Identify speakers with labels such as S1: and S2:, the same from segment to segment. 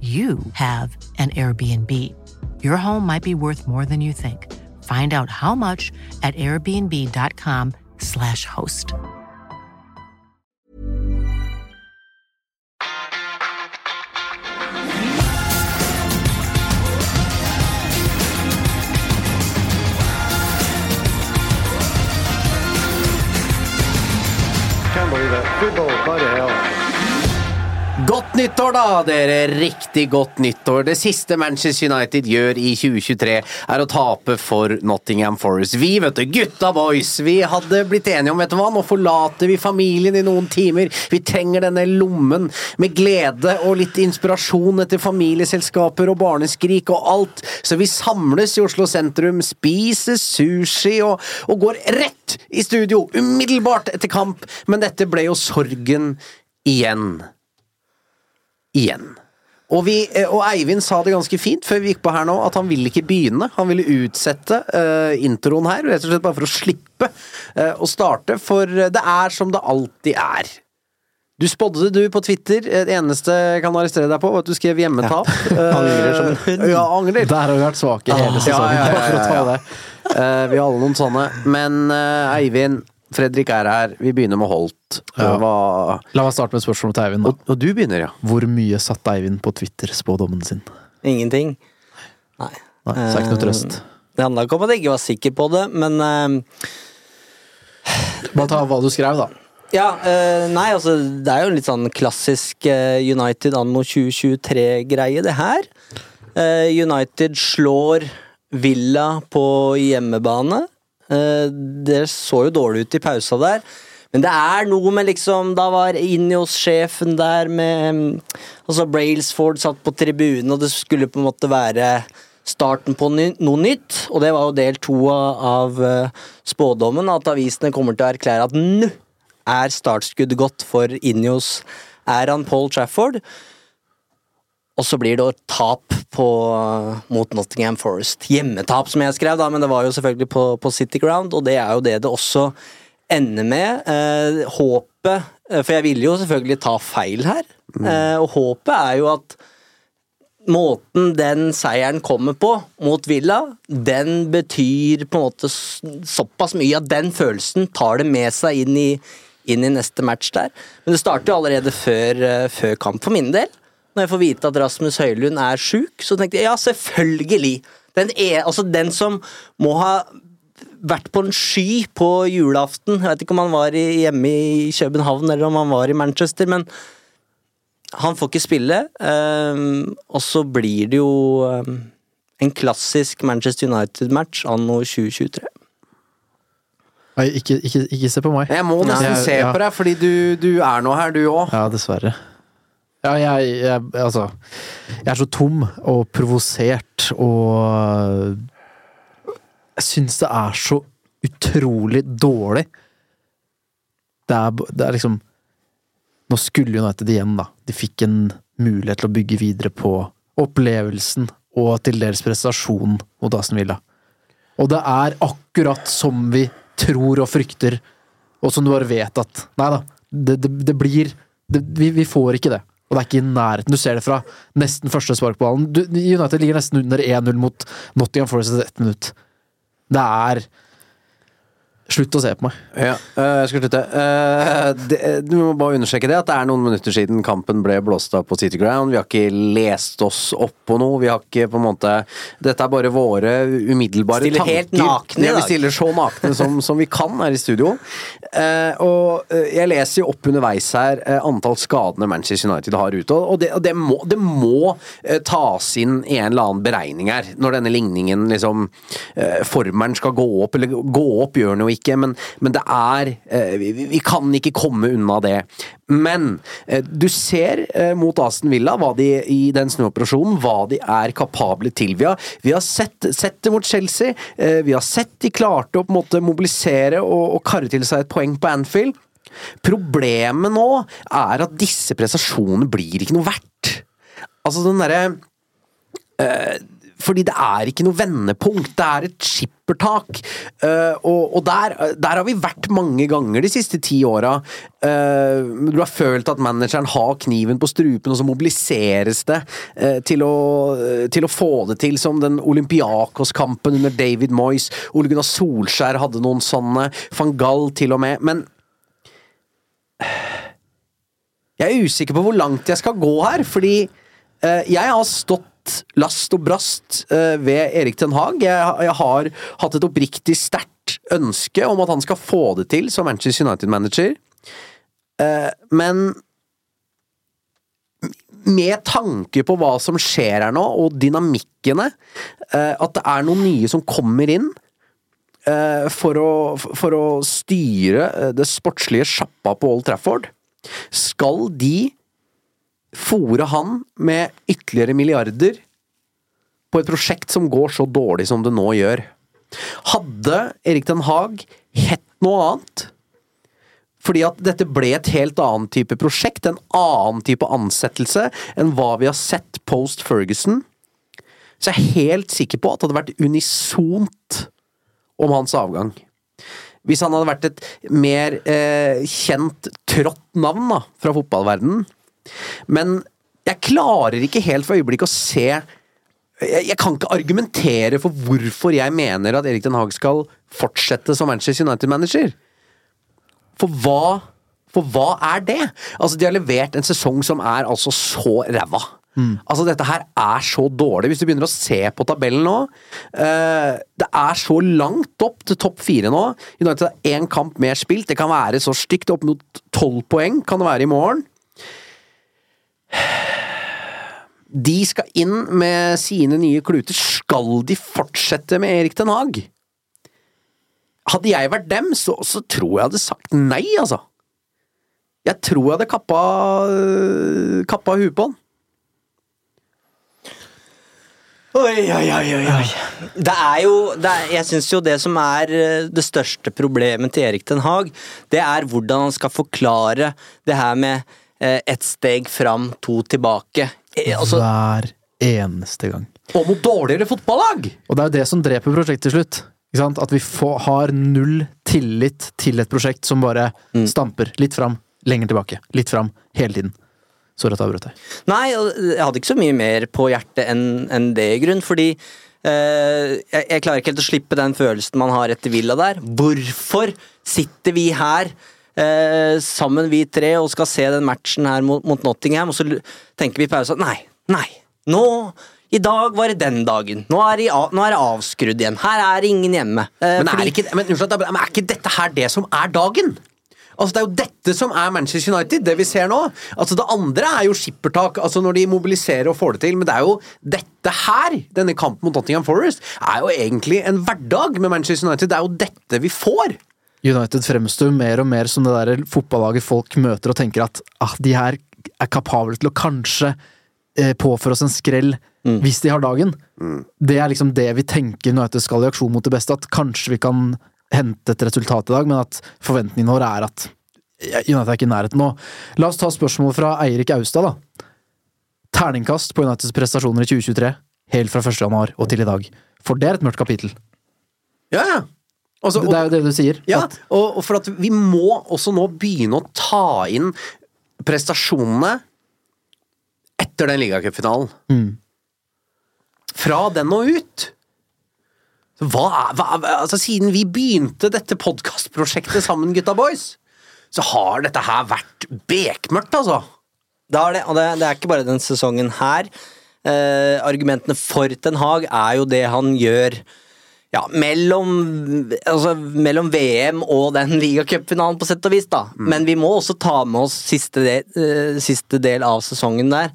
S1: you have an Airbnb. Your home might be worth more than you think. Find out how much at airbnb.com/slash host.
S2: Can't believe it. Football, by the hell.
S3: Godt nyttår, da, dere! Riktig godt nyttår. Det siste Manchester United gjør i 2023, er å tape for Nottingham Forest. Vi, vet du, gutta boys, vi hadde blitt enige om, vet du hva, nå forlater vi familien i noen timer. Vi trenger denne lommen med glede og litt inspirasjon etter familieselskaper og barneskrik og alt. Så vi samles i Oslo sentrum, spiser sushi og, og går rett i studio umiddelbart etter kamp. Men dette ble jo sorgen igjen igjen. Og, vi, eh, og Eivind sa det ganske fint før vi gikk på her nå, at han ville ikke begynne. Han ville utsette uh, introen her, rett og slett bare for å slippe uh, å starte, for det er som det alltid er. Du spådde det, du, på Twitter. Det eneste jeg kan arrestere deg på, var at du skrev hjemmetap.
S4: Ja. Angrer som en hund.
S3: Ja, angrer.
S4: Der har vi vært svake hele sesongen.
S3: ja, ja, ja, ja, ja. vi har alle noen sånne. Men uh, Eivind, Fredrik er her. Vi begynner med Holt.
S4: Ja.
S3: Hva...
S4: La meg starte med et spørsmål til Eivind.
S3: Og,
S4: Da.
S3: og du begynner, ja.
S4: Hvor mye satte Eivind på Twitter-spådommen sin?
S5: Ingenting. Nei.
S4: Nei, så er det ikke noe trøst.
S5: Eh, Det handla ikke om at jeg ikke var sikker på det, men uh...
S4: Bare ta hva du skrev, da.
S5: Ja, uh, nei, altså Det er jo en litt sånn klassisk uh, United anno 2023-greie, det her. Eh, United slår Villa på hjemmebane. Eh, det så jo dårlig ut i pausa der. Men det er noe med liksom Da var Ineos-sjefen der med mm, Altså Brailsford satt på tribunen, og det skulle på en måte være starten på noe nytt. Og det var jo del to av, eh, spådommen, at avisene kommer til å erklære at nå er startskuddet godt for Ineos æraen Paul Trafford. Og så blir det et tap på, mot Nottingham Forest. Hjemmetap, som jeg skrev, da, men det var jo selvfølgelig på, på City Ground, og det er jo det det også ender med. Eh, håpet eh, For jeg ville jo selvfølgelig ta feil her, eh, og håpet er jo at måten den seieren kommer på mot Villa, den betyr på en måte såpass mye at den følelsen tar det med seg inn i, inn i neste match der. Men det starter jo allerede før, eh, før kamp for min del. Når jeg får vite at Rasmus Høylund er sjuk, så tenkte jeg ja, selvfølgelig. Den, er, altså den som må ha vært på en sky på julaften. Jeg vet ikke om han var hjemme i København eller om han var i Manchester, men han får ikke spille. ehm, og så blir det jo ehm, en klassisk Manchester United-match anno 2023.
S4: Nei, ikke, ikke, ikke se på meg.
S3: Jeg må nesten se
S4: ja.
S3: på deg, fordi du, du er nå her, du òg.
S4: Ja, dessverre. Ja, jeg, jeg Altså Jeg er så tom og provosert og Jeg syns det er så utrolig dårlig. Det er, det er liksom Nå skulle United igjen, da. De fikk en mulighet til å bygge videre på opplevelsen og til dels prestasjonen mot Aston Villa. Og det er akkurat som vi tror og frykter, og som du bare vet at Nei da, det, det, det blir det, vi, vi får ikke det. Og det er ikke i nærheten. Du ser det fra nesten første spark på ballen. United ligger nesten under 1-0 mot Nottingham Forest etter ett minutt. Det er Slutt å se på meg.
S3: Ja, øh, jeg skal slutte. Det, du må bare understreke det, at det er noen minutter siden kampen ble blåst av på City Ground. Vi har ikke lest oss opp på noe. Vi har ikke på en måte Dette er bare våre umiddelbare
S5: Stiller
S3: tanker.
S5: helt nakne i
S3: ja, vi stiller så nakne som, som vi kan her i studio. Eh, og eh, jeg leser jo opp underveis her eh, antall skadene Manchester United har ute, og det, og det må, det må eh, tas inn i en eller annen beregning her, når denne ligningen liksom eh, Formelen skal gå opp, eller gå opp gjør den jo ikke, men, men det er eh, vi, vi- kan ikke komme unna det. Men eh, du ser eh, mot Aston Villa hva de i den snuoperasjonen hva de er kapable til. Vi har, vi har sett, sett det mot Chelsea, vi har sett de klarte å måte mobilisere og, og karre til seg et poeng på Anfield. Problemet nå er at disse prestasjonene blir ikke noe verdt. Altså den derre eh, fordi det er ikke noe vendepunkt, det er et skippertak. Uh, og og der, der har vi vært mange ganger de siste ti åra. Uh, du har følt at manageren har kniven på strupen, og så mobiliseres det uh, til, å, til å få det til, som den Olympiakos-kampen under David Moyes. Ole Gunnar Solskjær hadde noen sånne, van Gall til og med. Men jeg er usikker på hvor langt jeg skal gå her, fordi jeg har stått last og brast eh, ved Erik Ten Hag. Jeg, har hatt et oppriktig sterkt ønske om at han skal få det til som Manchester United-manager. Eh, men med tanke på hva som skjer her nå, og dynamikkene, eh, at det er noen nye som kommer inn for å, for å styre det sportslige sjappa på Old Trafford, skal de fòre han med ytterligere milliarder på et prosjekt som går så dårlig som det nå gjør? Hadde Erik Den Haag hett noe annet? Fordi at dette ble et helt annet type prosjekt, en annen type ansettelse enn hva vi har sett post Ferguson. Så jeg er helt sikker på at det hadde vært unisont om hans avgang. Hvis han hadde vært et mer eh, kjent, trått navn da, fra fotballverdenen. Men jeg klarer ikke helt for øyeblikket å se jeg, kan ikke argumentere for hvorfor jeg mener at Erik Den Haag skal fortsette som Manchester United-manager. For hva For hva er det? Altså, de har levert en sesong som er altså så ræva. Altså, dette her er så dårlig. Hvis du begynner å se på tabellen nå uh, Det er så langt opp til topp fire nå. United har én kamp mer spilt. Det kan være så stygt. Opp mot tolv poeng kan det være i morgen. De skal inn med sine nye kluter. Skal de fortsette med Erik Den Haag? Hadde jeg vært dem, så, så tror jeg hadde sagt nei, altså. Jeg tror jeg hadde kappa, kappa huet på han.
S5: Oi, oi, oi, oi. Det er jo det er, Jeg syns jo det som er eh, det største problemet til Erik Den Haag, det er hvordan han skal forklare det her med ett steg fram, to tilbake. Eh, altså,
S4: Hver eneste gang.
S3: Og mot dårligere fotballag!
S4: Og det er jo det som dreper prosjektet til slutt. At vi får, har null tillit til et prosjekt som bare stamper litt fram, lenger tilbake. Litt fram, hele tiden. Sorry at jeg avbrøt deg.
S5: Nei, jeg hadde ikke så mye mer på hjertet enn en det, i grunn, fordi eh, jeg, jeg klarer ikke helt å slippe den følelsen man har etter Villa der. Hvorfor sitter vi her eh, sammen, vi tre, og skal se den matchen her mot, mot Nottingham, og så tenker vi i pausen nei, nei, nå i dag var det den dagen. Nå er, det, nå er det avskrudd igjen. Her er ingen hjemme. Eh,
S3: Men er,
S5: fordi-
S3: ikke, men, unnskyld, men er ikke dette her det som er dagen? Altså Det er jo dette som er Manchester United, det vi ser nå. Altså Det andre er jo skippertak, altså når de mobiliserer og får det til, men det er jo dette her, denne kampen mot Nottingham Forest, er jo egentlig en hverdag med Manchester United. Det er jo dette vi får.
S4: United fremstår mer og mer som det der fotballaget folk møter og tenker at ah, de her er kapable til å kanskje eh, påføre oss en skrell hvis de har dagen. Det er liksom det vi tenker United skal i aksjon mot det beste, at kanskje vi kan hente et resultat i dag, men at forventningene våre er at United er ikke i nærheten nå. La oss ta spørsmål fra Eirik Austad, da. Terningkast på Uniteds prestasjoner i 2023, helt fra 1. januar og til i dag. For det er et mørkt kapittel.
S3: Ja, ja. Altså,
S4: Det er jo det du sier.
S3: Ja,
S4: at-
S3: og, og for at vi må også nå begynne å ta inn prestasjonene etter den ligacupfinalen.
S4: Mm.
S3: Fra den og ut. Hva hva, altså Siden vi begynte dette podkastprosjektet sammen, gutta boys, så har dette her vært bekmørkt, altså.
S5: Det det, og det, det er ikke bare den sesongen her. Eh, argumentene for Ten Hag er jo det han gjør ja, mellom, altså, mellom VM og den ligacupfinalen, på sett og vis. da. Men vi må også ta med oss siste del, uh, siste del av sesongen der.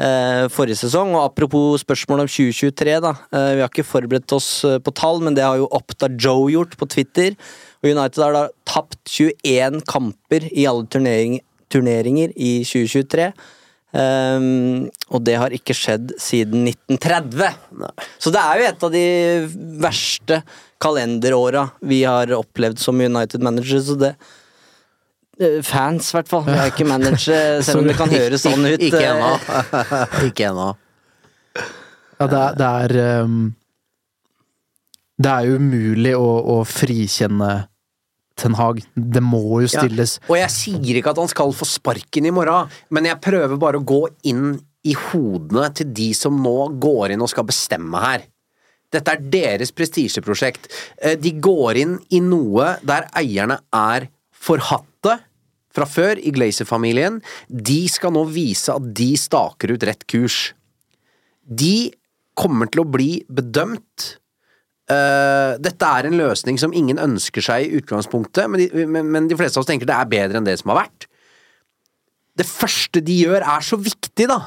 S5: Uh, forrige sesong. Og apropos spørsmål om 2023, da. uh, vi har ikke forberedt oss på tall, men det har jo Opta Joe gjort på Twitter. Og United har da tapt 21 kamper i alle turnering, turneringer i 2023. Ehm, og det har ikke skjedd siden 1930. Så det er jo et av de verste kalenderåra vi har opplevd som United-manager, så det eh, Fans, i hvert fall. Jeg er ikke manager, selv om det kan høres sånn ut.
S3: Ikke
S5: eh,
S3: ennå. ikke ennå.
S4: Ja, det er, det er um, Det er umulig å, å frikjenne Ten Hag. Det må jo stilles.
S3: Ja. Og jeg sier ikke at han skal få sparken i morgen, men jeg prøver bare å gå inn i hodene til de som nå går inn og skal bestemme her. Dette er deres prestisjeprosjekt. Eh, De går inn i noe der eierne er forhatte fra før i Glazer-familien. De skal nå vise at de staker ut rett kurs. De kommer til å bli bedømt Uh, dette er en løsning som ingen ønsker seg i utgangspunktet, men de, men, men de fleste av oss tenker det er bedre enn det som har vært. Det første de gjør, er så viktig, da.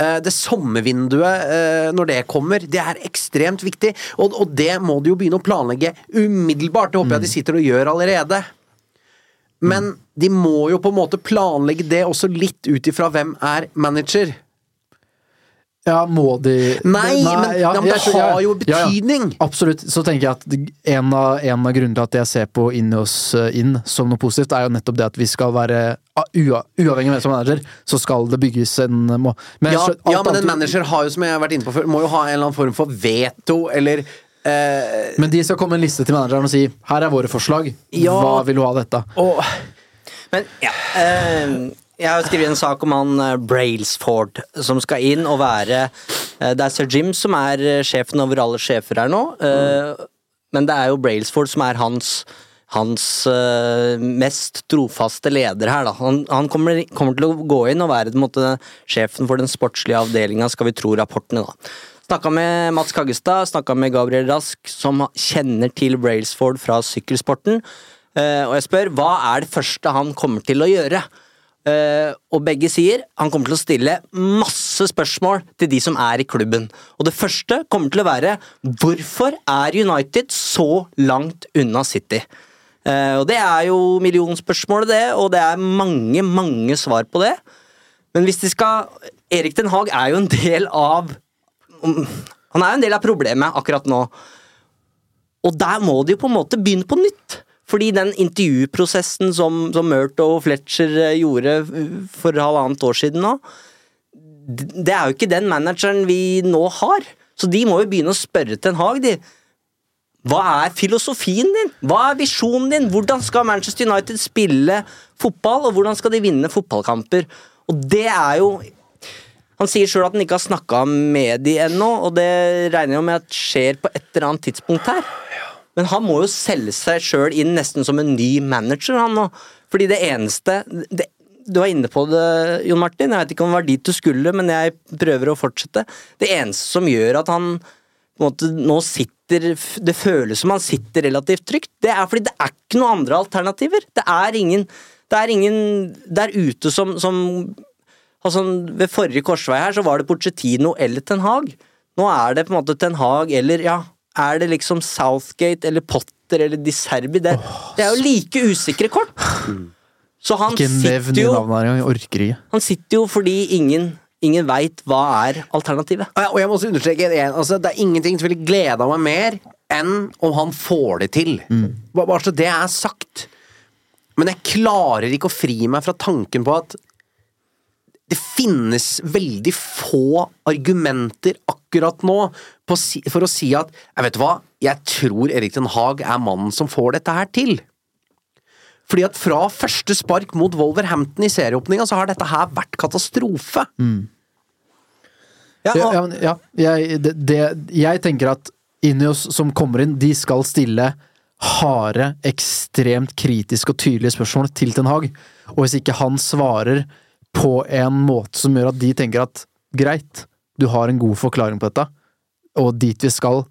S3: Uh, det sommervinduet, uh, når det kommer, det er ekstremt viktig. Og, og det må de jo begynne å planlegge umiddelbart. Det håper jeg de sitter og gjør allerede. Men de må jo på en måte planlegge det også litt ut ifra hvem er manager.
S4: Ja, må de
S3: Nei, men- ja, men det
S4: jeg-
S3: har jo
S4: ja, ja.
S3: betydning.
S4: Absolutt. Så tenker jeg at en av, en av grunnene til at jeg ser på Inni oss inn som noe positivt, er jo nettopp det at vi skal være ah, Uavhengig av hvem som er manager, så skal det bygges en må, men
S3: Ja, ja, men en manager har jo, som jeg har vært inne på før, må jo ha en eller annen form for veto, eller eh,
S4: Men de skal komme en liste til manageren og si 'her er våre forslag',
S3: Ja.
S4: hva vil du ha av dette?
S3: og,
S5: Men ja, eh, jeg har skrevet en sak om han eh, Brailsford, som skal inn og være eh, Det er sir Jim som er eh, sjefen over alle sjefer her nå, mm. men det er jo Brailsford som er hans hans uh, mest trofaste leder her, da. Han, han kommer, kommer til å gå inn og være måte, sjefen for den sportslige avdelinga, skal vi tro rapportene, da. Snakka med Mats Kaggestad, snakka med Gabriel Rask, som kjenner til Brailsford fra sykkelsporten. Uh, og jeg spør hva er det første han kommer til å gjøre? Eh, og begge sier han kommer til å stille masse spørsmål til de som er i klubben. Og det første kommer til å være hvorfor er United så langt unna City? Uh, og det er jo millionspørsmålet, det, og det er mange, mange svar på det. Men hvis de skal Erik Den Haag er jo en del av Han er jo en del av problemet akkurat nå. Og der må de jo på en måte begynne på nytt. Fordi den intervjuprosessen som, som Murto og Fletcher eh, gjorde for halvannet år siden nå, det er jo ikke den manageren vi nå har. Så de må jo begynne å spørre Ten Hag, de. Hva er filosofien din? Hva er visjonen din? Hvordan skal Manchester United spille fotball, og hvordan skal de vinne fotballkamper? Og det er jo Han sier sjøl at han ikke har snakka med de ennå, og det regner jeg med at skjer på et eller annet tidspunkt her. Men han må jo selge seg sjøl inn nesten som en ny manager, han nå. Fordi det eneste det, Du var inne på det, Jon Martin. Jeg vet ikke om det var dit du skulle, men jeg prøver å fortsette. Det eneste som gjør at han på en måte nå sitter Det føles som han sitter relativt trygt, det er fordi det er ikke noen andre alternativer. Det er ingen, det er ingen der ute som, som altså Ved forrige korsvei her så var det Pochettino eller Ten Hag. Nå er det på en måte Ten Hag eller ja, er det liksom Southgate eller Potter eller Di Serbi? Det, det er jo like usikre kort. Så han
S4: Ikke
S5: sitter
S4: de
S5: jo
S4: jeg orker ikke.
S5: Han sitter jo fordi ingen, ingen veit hva er alternativet.
S3: Og jeg- og jeg må også understreke det, altså, Det er ingenting som ville gleda meg mer enn om han får det til. Mm. bare så det er sagt. Men jeg klarer ikke å fri meg fra tanken på at det finnes veldig få argumenter akkurat nå si- for å si at jeg vet hva, jeg tror Erik Den Haag er mannen som får dette her til. Fordi at fra første spark mot Wolverhampton i serieåpninga, så har dette her vært katastrofe.
S5: Mm.
S4: Ja,
S5: og,
S4: ja, ja jeg, det, det, jeg tenker at Ineos som kommer inn, de skal stille harde, ekstremt kritiske og tydelige spørsmål til Ten Hag. Og hvis ikke han svarer på en måte som gjør at de tenker at greit, du har en god forklaring på dette, og dit vi skal,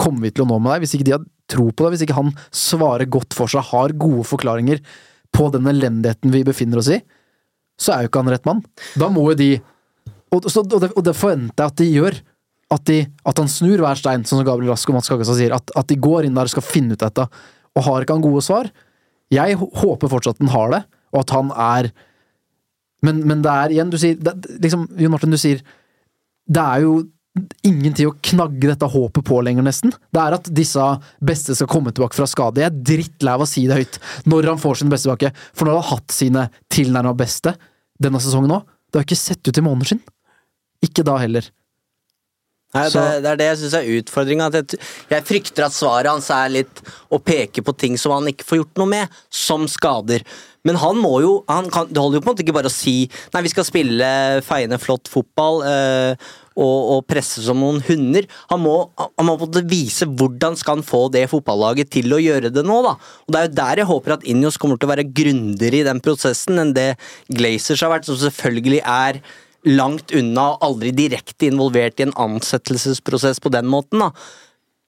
S4: kommer vi til å nå med deg. Hvis ikke de har tro på deg, hvis ikke han svarer godt for seg, har gode forklaringer på den elendigheten vi befinner oss i, så er jo ikke han rett mann. Da må jo de Og, så, og, det, og det forventer jeg at de gjør. At, de, at han snur hver stein, sånn som Gabriel Rask og Mats Kagasa sier. At, at de går inn der og skal finne ut dette. Og har ikke han gode svar? Jeg håper fortsatt han har det, og at han er Men, men det er igjen, du sier det, liksom, Jon Martin, du sier Det er jo ingenting å knagge dette håpet på lenger, nesten. Det er at disse beste skal komme tilbake fra skade. Jeg er drittlei av å si det høyt når han får sin beste tilbake, for når han har hatt sine tilnærma beste denne sesongen òg, det har ikke sett ut i måneder siden. Ikke da heller.
S5: Nei, det, det er det jeg syns er utfordringa. Jeg, jeg frykter at svaret hans er litt å peke på ting som han ikke får gjort noe med, som skader. Men han må jo han kan, Det holder jo på en måte ikke bare å si Nei, vi skal spille feiende flott fotball eh, og, og presse som noen hunder. Han må, han må vise hvordan skal han få det fotballaget til å gjøre det nå. da Og Det er jo der jeg håper at Injos kommer til å være grundigere i den prosessen enn det Glazers har vært, som selvfølgelig er langt unna og aldri direkte involvert i en ansettelsesprosess på den måten. da.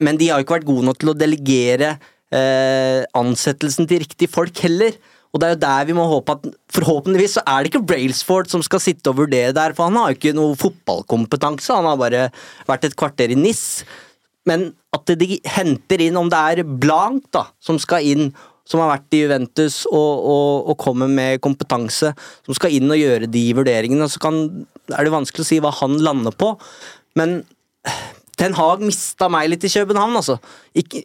S5: Men de har jo ikke vært gode nok til å delegere eh, ansettelsen til riktige folk heller. Og det er jo der vi må håpe at Forhåpentligvis så er det ikke Brailsford som skal sitte og vurdere der, for han har jo ikke noe fotballkompetanse. Han har bare vært et kvarter i NIS. Men at de henter inn, om det er Blank da, som skal inn, som har vært i Juventus og, og, og kommer med kompetanse, som skal inn og gjøre de vurderingene, så kan, er det vanskelig å si hva han lander på. Men Ten Hag mista meg litt i København, altså. Ikke,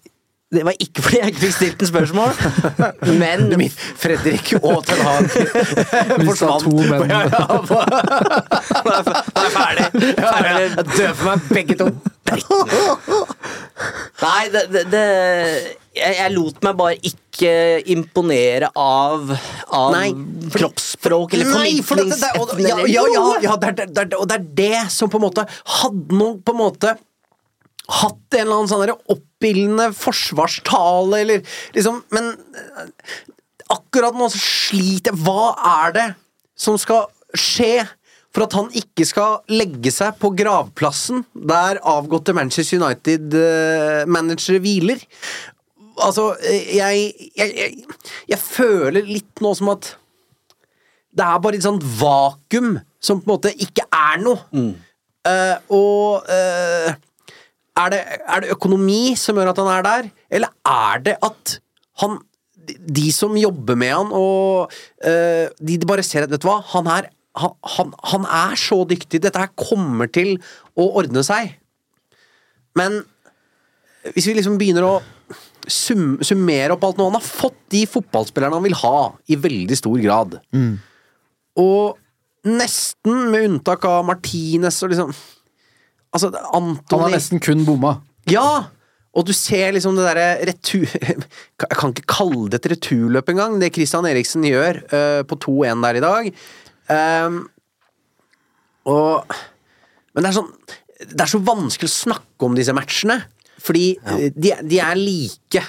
S5: det var ikke fordi jeg ikke fikk stilt en spørsmål, men
S3: Fredrik og Ten Hag
S4: forsvant. to menn.
S3: Ja, ja,
S5: det er ferdig.
S3: ferdig. Jeg for meg, begge to.
S5: Nei, det, det, det jeg, jeg lot meg bare ikke imponere av, av
S3: Nei, for-
S5: kroppsspråk eller
S3: Nei, for det, det, og, ja, ja, ja, ja det, er, det, det det som på en måte Hadde noen på en måte hatt en eller annen sånn der oppildende forsvarstale, eller liksom Men eh, akkurat nå så sliter jeg Hva er det som skal skje for at han ikke skal legge seg på gravplassen der avgåtte Manchester United-managere hviler? Altså, eh, jeg, jeg, jeg, jeg føler litt nå som at det er bare et sånt vakuum som på en måte ikke er noe. Eh, og eh, er, det, er det økonomi som gjør at han er der, eller er det at han de- som jobber med han, og eh, de, bare ser at Vet du hva, han er, han, han, han er så dyktig. Dette her kommer til å ordne seg. Men hvis vi liksom begynner å sum, summere opp alt nå Han har fått de fotballspillerne han vil ha, i veldig stor grad. Og nesten med unntak av Martinez og liksom Altså,
S4: Han har nesten kun bomma.
S3: Ja! Og du ser liksom det derre retur... Jeg kan ikke kalle det et returløp engang, det Christian Eriksen gjør uh, på 2-1 der i dag. Um, og Men det er sånn Det er så vanskelig å snakke om disse matchene, fordi ja. de, de er like.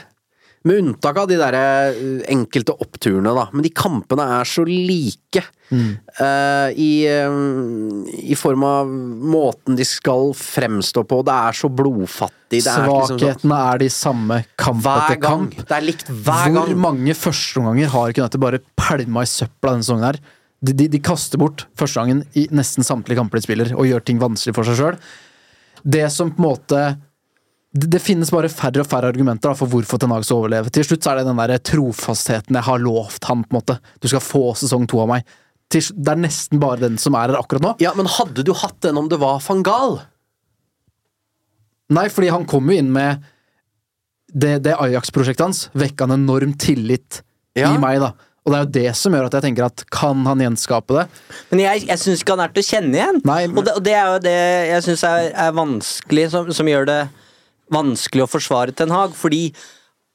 S3: Med unntak av de der eh, enkelte oppturene, da. Men de kampene er så like. eh, i, um, I form av måten de skal fremstå på. Det er så blodfattig. Det er liksom sånn-
S4: er de samme kamp etter kamp.
S3: Det er likt hver
S4: Hvor
S3: gang.
S4: mange førsteomganger har ikke dette bare pælma i søpla denne sesongen her? De, de, de kaster bort førstegangen i nesten samtlige kamper de spiller, og gjør ting vanskelig for seg sjøl. Det som på en måte det, finnes bare færre og færre argumenter da, for hvorfor Ten Hag skal overleve. Til slutt så er det den der trofastheten jeg har lovt han. på en måte Du skal få sesong to av meg. Til, det er nesten bare den som er her akkurat nå.
S3: Ja, men hadde du hatt den om det var van Gaal?
S4: Nei, fordi han kom jo inn med det, det Ajax-prosjektet hans. Vekka en enorm tillit
S3: Ja.
S4: i meg, da. Og det er jo det som gjør at jeg tenker at kan han gjenskape det?
S5: Men jeg, jeg syns ikke han er til å kjenne igjen.
S4: Nei, men-
S5: og, det, og det er jo det jeg syns er, er vanskelig, som, som gjør det vanskelig å forsvare Ten Hag. Fordi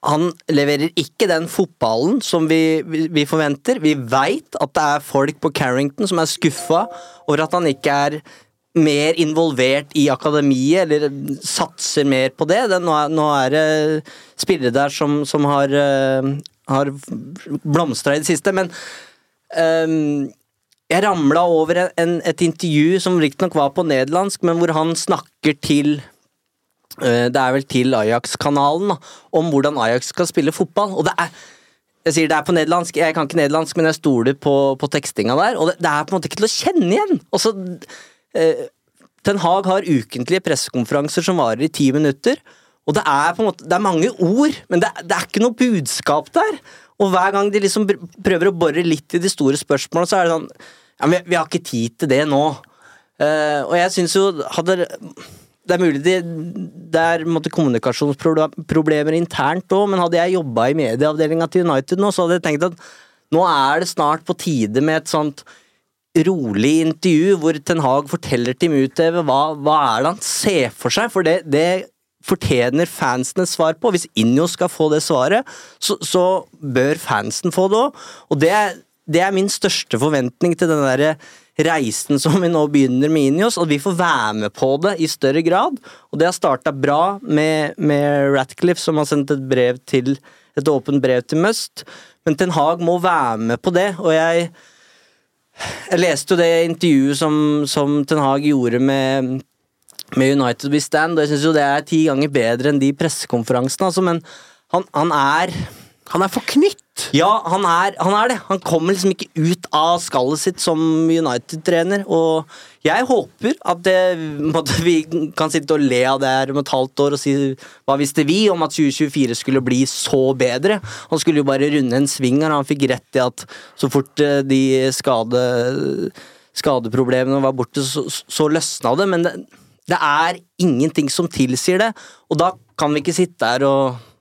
S5: han leverer ikke den fotballen som vi, vi, vi forventer. Vi veit at det er folk på Carrington som er skuffa over at han ikke er mer involvert i akademiet, eller satser mer på det. det nå, er, nå er det spillere der som, som har, uh, har blomstra i det siste, men um, jeg ramla over en, et intervju som riktignok var på nederlandsk, men hvor han snakker til Det er vel til Ajax-kanalen, om hvordan Ajax skal spille fotball. Og det er jeg sier det er på nederlandsk, jeg kan ikke nederlandsk, men jeg stoler på, på tekstinga der. Og det, det, er på en måte ikke til å kjenne igjen! Også, eh, Ten Hag har ukentlige pressekonferanser som varer i ti minutter. Og det er på en måte, det er mange ord, men det, det er ikke noe budskap der. Og hver gang de liksom prøver å bore litt i de store spørsmålene, så er det sånn ja, vi, vi har ikke tid til det nå. Eh, og jeg syns jo hadde Det er mulig det, det er måtte, kommunikasjonsproblemer internt òg, men hadde jeg jobba i medieavdelinga til United nå, så hadde jeg tenkt at nå er det snart på tide med et sånt rolig intervju hvor Ten Hag forteller til MUTV hva, hva er det han ser for seg, for det, det fortjener fansene svar på. Hvis Injo skal få det svaret, så, så bør fansen få det òg. Og det det er, min største forventning til den der reisen som vi nå begynner med Inios, og vi får være med på det i større grad. Og det har starta bra med, med Ratcliffe, som har sendt et brev til et åpent brev til Must. Men Ten Hag må være med på det, og jeg jeg leste jo det intervjuet som, som Ten Hag gjorde med, med United We Stand, og jeg syns jo det er ti ganger bedre enn de pressekonferansene, altså, men han, han er
S3: han er forknytt!
S5: Ja, han er, han er, det. Han kommer liksom ikke ut av skallet sitt som United-trener. Og jeg håper at det, måtte, vi kan sitte og le av det her om et halvt år og si hva visste vi om at 2024 skulle bli så bedre? Han skulle jo bare runde en sving her, han fikk rett i at så fort eh, de skade, skadeproblemene var borte, så, så løsna det. Men det, det er ingenting som tilsier det, og da kan vi ikke sitte her og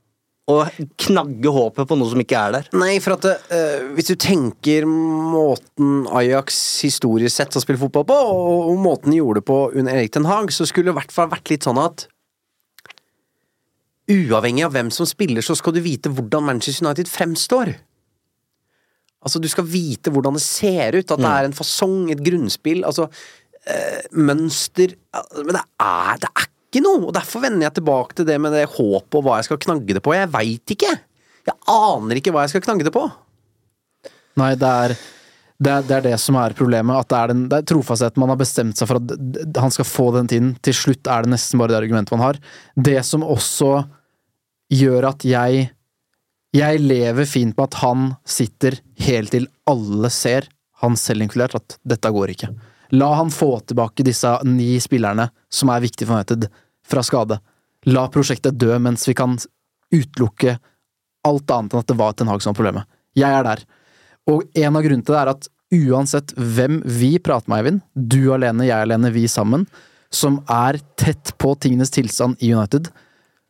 S5: å knagge håpet på noe som ikke er der.
S3: Nei, for at uh, hvis du tenker måten Ajax historisk sett har spilt fotball på, og, og måten de gjorde det på under Erik Ten Hag, så skulle det i hvert fall vært litt sånn at Uavhengig av hvem som spiller, så skal du vite hvordan Manchester United fremstår. Altså, du skal vite hvordan det ser ut, at det mm. er en fasong, et grunnspill, altså uh, mønster Men det er, det er ikke noe, og derfor vender jeg tilbake til det med det håpet og hva jeg skal knagge det på. Jeg veit ikke! Jeg aner ikke hva jeg skal knagge det på.
S4: Nei, det er det det er, det som er problemet. At det er, den, det er trofastheten. Man har bestemt seg for at han skal få den tiden. Til slutt er det nesten bare det argumentet man har. Det som også gjør at jeg Jeg lever fint med at han sitter helt til alle ser, han selv inkludert, at dette går ikke. La han få tilbake disse ni spillerne som er viktige for United, fra skade. La prosjektet dø mens vi kan utelukke alt annet enn at det var Ten Hag som var problemet. Jeg er der. Og en av grunnene til det er at uansett hvem vi prater med, Eivind, du alene, jeg alene, vi sammen, som er tett på tingenes tilstand i United,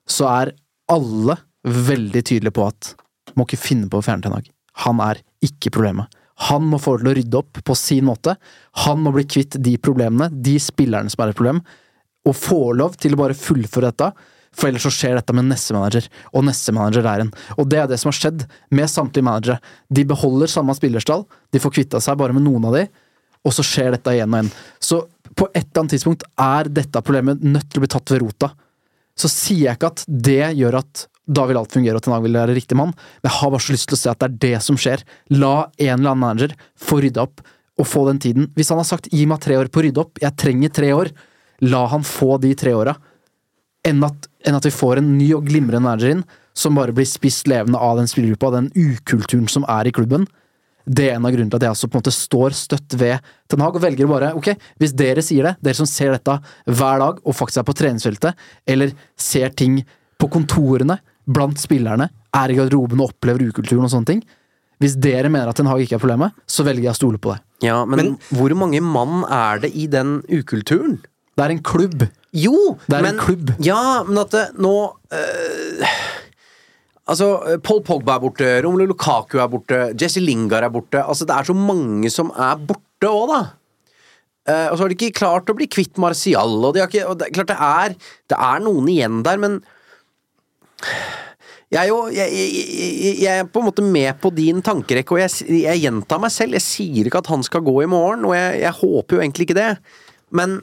S4: så er alle veldig tydelige på at må ikke finne på å fjerne Ten Hag. Han er ikke problemet. Han må få til å rydde opp på sin måte. Han må bli kvitt de problemene, de spillerne som er et problem, og får lov til å bare fullføre dette. For ellers så skjer dette med neste manager, og neste manager er en. Og det er det som har skjedd med samtlige managere. De beholder samme spillerstall, de får kvitta seg bare med noen av de, og så skjer dette igjen og igjen. Så på et eller annet tidspunkt er dette problemet nødt til å bli tatt ved rota. Så sier jeg ikke at det gjør at da vil alt fungere og Ten Hag vil være riktig mann, men jeg har bare så lyst til å se at det er det som skjer. La en eller annen manager få rydda opp, og få den tiden. Hvis han har sagt 'gi meg tre år på å rydde opp', jeg trenger tre år, La han få de tre åra, enn at, enn at vi får en ny og glimrende manager inn som bare blir spist levende av den spillergruppa, den ukulturen som er i klubben. Det er en av grunnene til at jeg også på en måte står støtt ved Ten Hag og velger å bare ok, hvis dere sier det, dere som ser dette hver dag og faktisk er på treningsfeltet, eller ser ting på kontorene blant spillerne, er i garderoben og opplever ukulturen og sånne ting, hvis dere mener at Ten Hag ikke er problemet, så velger jeg å stole på det.
S3: Ja, men, men hvor mange mann er det i den ukulturen?
S4: Det er en klubb.
S3: Jo,
S4: det er
S3: men,
S4: en klubb.
S3: Ja, men at det, nå øh, Altså, Paul Pogba er borte, Romelu Lukaku er borte, Jesse Lingard er borte. Altså, Det er så mange som er borte òg, da. Uh, og så har de ikke klart å bli kvitt Marcial, og, de har ikke, og det, klart det er, det er noen igjen der, men jeg er jo jeg, jeg, jeg, er på en måte med på din tankerekke, og jeg, jeg, gjentar meg selv. Jeg sier ikke at han skal gå i morgen, og jeg, håper jo egentlig ikke det. Men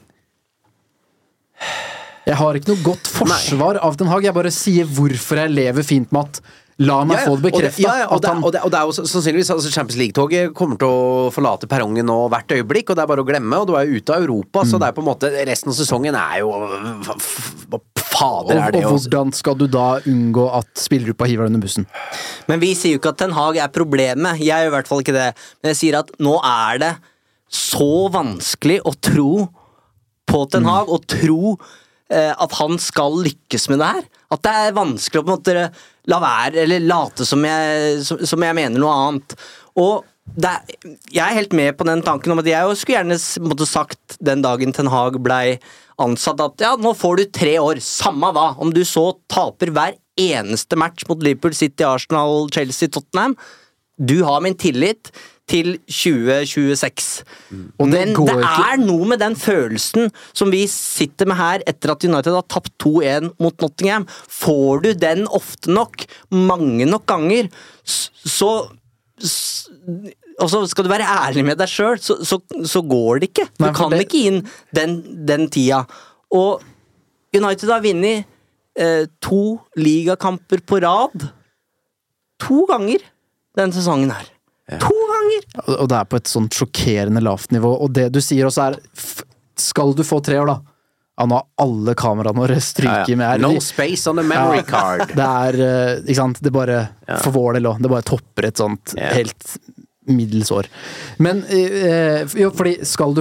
S4: Jeg har ikke noe godt forsvar av Den Haag, jeg bare sier hvorfor jeg lever fint med at La meg
S3: Ja, ja,
S4: få det
S3: og
S4: bekrefta.
S3: ja, ja, og, og, og det er jo sannsynligvis altså Champions League-toget kommer til å forlate perrongen nå hvert øyeblikk, og det er bare å glemme, og du er jo ute av Europa,
S4: Mm.
S3: så det er på en måte Resten av sesongen er jo Hva fader
S4: og,
S3: er det?
S4: og
S3: å-
S4: hvordan skal du da unngå at spillergruppa hiver deg under bussen?
S5: Men vi sier jo ikke at Ten Hag er problemet. Jeg gjør i hvert fall ikke det. Men jeg sier at nå er det så vanskelig å tro på Ten Hag, og tro eh, at han skal lykkes med det her. At det er vanskelig å på en måte la være, eller late som jeg, som, som jeg mener noe annet. Og er, jeg er helt med på den tanken om at jeg skulle gjerne måtte sagt den dagen Ten Hag blei ansatt at ja, nå får du tre år, samme hva. Om du så taper hver eneste match mot Liverpool, City, Arsenal, Chelsea, Tottenham. Du har min tillit til 2026.
S4: Og det
S5: Men
S4: går
S5: det
S4: ikke-
S5: er noe med den følelsen som vi sitter med her etter at United har tapt 2-1 mot Nottingham. Får du den ofte nok, mange nok ganger, så, så og så skal du være ærlig med deg sjøl, så, så, så går det ikke. Du
S4: Nei,
S5: kan
S4: det-
S5: ikke inn den, den tida. Og United har vunnet eh, to ligakamper på rad. To ganger denne sesongen her. To ganger!
S4: Og det er på et sånt sjokkerende lavt nivå. Og det du sier også er Skal du få tre år, da? Ja, nå har alle kameraene våre
S3: Ja,
S4: stryket
S3: ja.
S4: med.
S3: No space on the memory
S4: Ja,
S3: card.
S4: Det er eh, Ikke sant. Det bare For vår del òg. Det bare topper et sånt
S3: Ja.
S4: helt middels år. Men eh, jo, fordi skal du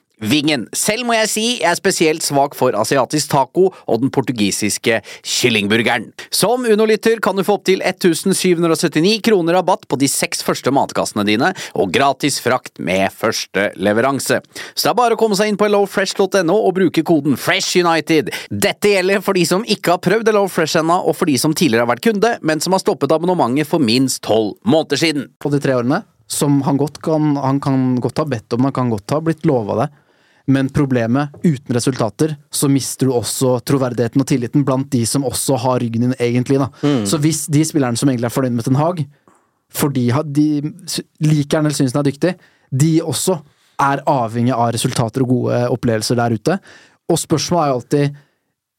S3: Vingen. Selv må jeg si jeg er spesielt svak for asiatisk taco og den portugisiske kyllingburgeren. Som Uno-lytter kan du få opptil 1779 kroner rabatt på de seks første matkassene dine, og gratis frakt med første leveranse. Så det er bare å komme seg inn på hellofresh.no og bruke koden FRESHUNITED. Dette gjelder for de som ikke har prøvd HelloFresh ennå, og for de som tidligere har vært kunde, men som har stoppet abonnementet for minst tolv måneder siden.
S4: på de tre årene, som han godt kan, han kan godt ha bedt om, han kan godt ha blitt lova det. Men problemet, uten resultater, så mister du også troverdigheten og tilliten blant de som også har ryggen din, egentlig. da. Så hvis de spillerne som egentlig er fornøyd med Ten Hag, fordi de liker han eller syns han er dyktig, de også er avhengig av resultater og gode opplevelser der ute. Og spørsmålet er jo alltid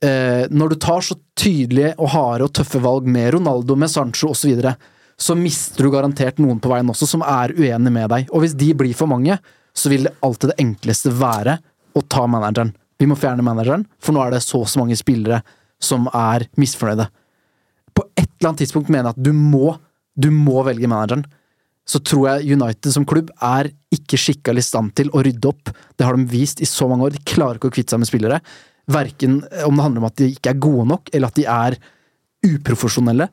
S4: eh, Når du tar så tydelige og harde og tøffe valg med Ronaldo, med Sancho osv., så, videre, så mister du garantert noen på veien også som er uenig med deg. Og hvis de blir for mange, så vil det alltid det enkleste være å ta manageren. Vi må fjerne manageren, for nå er det så og så mange spillere som er misfornøyde. På et eller annet tidspunkt mener jeg at du må, du må velge manageren. Så tror jeg United som klubb er ikke skikka i stand til å rydde opp. Det har de vist i så mange år. De klarer ikke å kvitte seg med spillere. Verken om det handler om at de ikke er gode nok, eller at de er uprofesjonelle.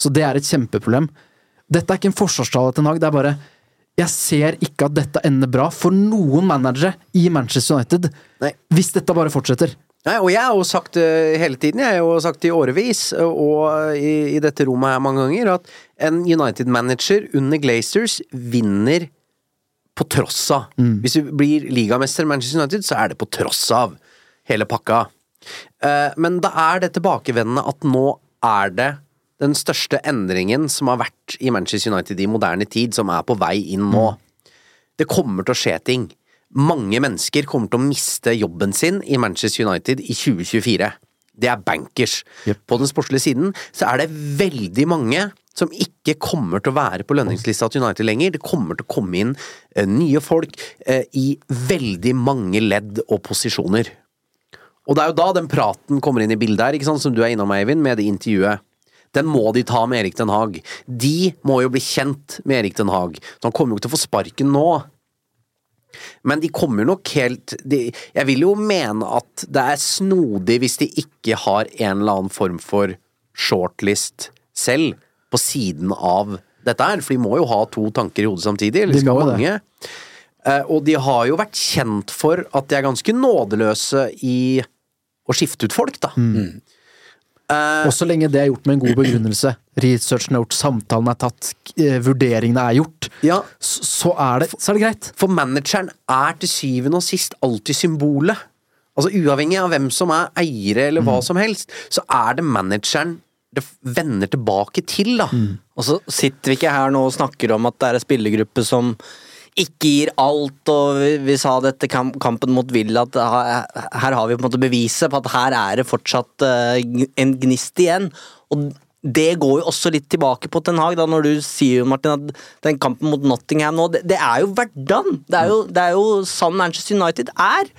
S4: Så det er et kjempeproblem. Dette er ikke en forsvarstale til Nag, det er bare Jeg ser ikke at dette ender bra for noen managere i Manchester United
S3: Nei.
S4: hvis dette bare fortsetter.
S3: Nei, og jeg har jo sagt det hele tiden, jeg har jo sagt det i årevis, og i, i dette rommet her mange ganger, at en United-manager under Glazers vinner på tross av. Hvis du blir ligamester i Manchester United, så er det på tross av hele pakka. Eh, men da er det tilbakevendende at nå er det den største endringen som har vært i Manchester United i moderne tid, som er på vei inn nå. Det kommer til å skje ting. Mange mennesker kommer til å miste jobben sin i Manchester United i 2024. Det er bankers. På den sportslige siden så er det veldig mange som ikke kommer til å være på lønningslista til United lenger. Det kommer til å komme inn eh, nye folk eh, i veldig mange ledd og posisjoner. Og det er jo da den praten kommer inn i bildet her, ikke sant, som du er innom, Eivind, med det intervjuet. Den må de ta med Erik Den Haag. De må jo bli kjent med Erik Den Haag. Så han kommer jo ikke til å få sparken nå. Men de kommer nok helt de, Jeg vil jo mene at det er snodig hvis de ikke har en eller annen form for shortlist selv, på siden av dette her. For de må jo ha to tanker i hodet samtidig. Eller
S4: De
S3: skal mange.
S4: det.
S3: Eh, og de har jo vært kjent for at de er ganske nådeløse i å skifte ut folk, da.
S4: Mm. Og så lenge det er gjort med en god begrunnelse, research note, samtalen er tatt, eh, vurderingene er gjort,
S3: Ja,
S4: så, så, er det, så er det greit.
S3: For manageren er til syvende og sist alltid symbolet. Altså Uavhengig av hvem som er eiere eller hva som helst, så er det manageren det vender tilbake til, da.
S5: Og så sitter vi ikke her nå og snakker om at det er en spillergruppe som ikke gir alt, og vi, sa dette kampen mot Villa, at her, har vi på en måte beviset på at her er det fortsatt eh, en gnist igjen. Og det går jo også litt tilbake på Ten Hag, da, når du sier jo, Martin, at den kampen mot Nottingham nå, det, det er jo hverdagen! Det er jo, det er jo sånn Manchester United er!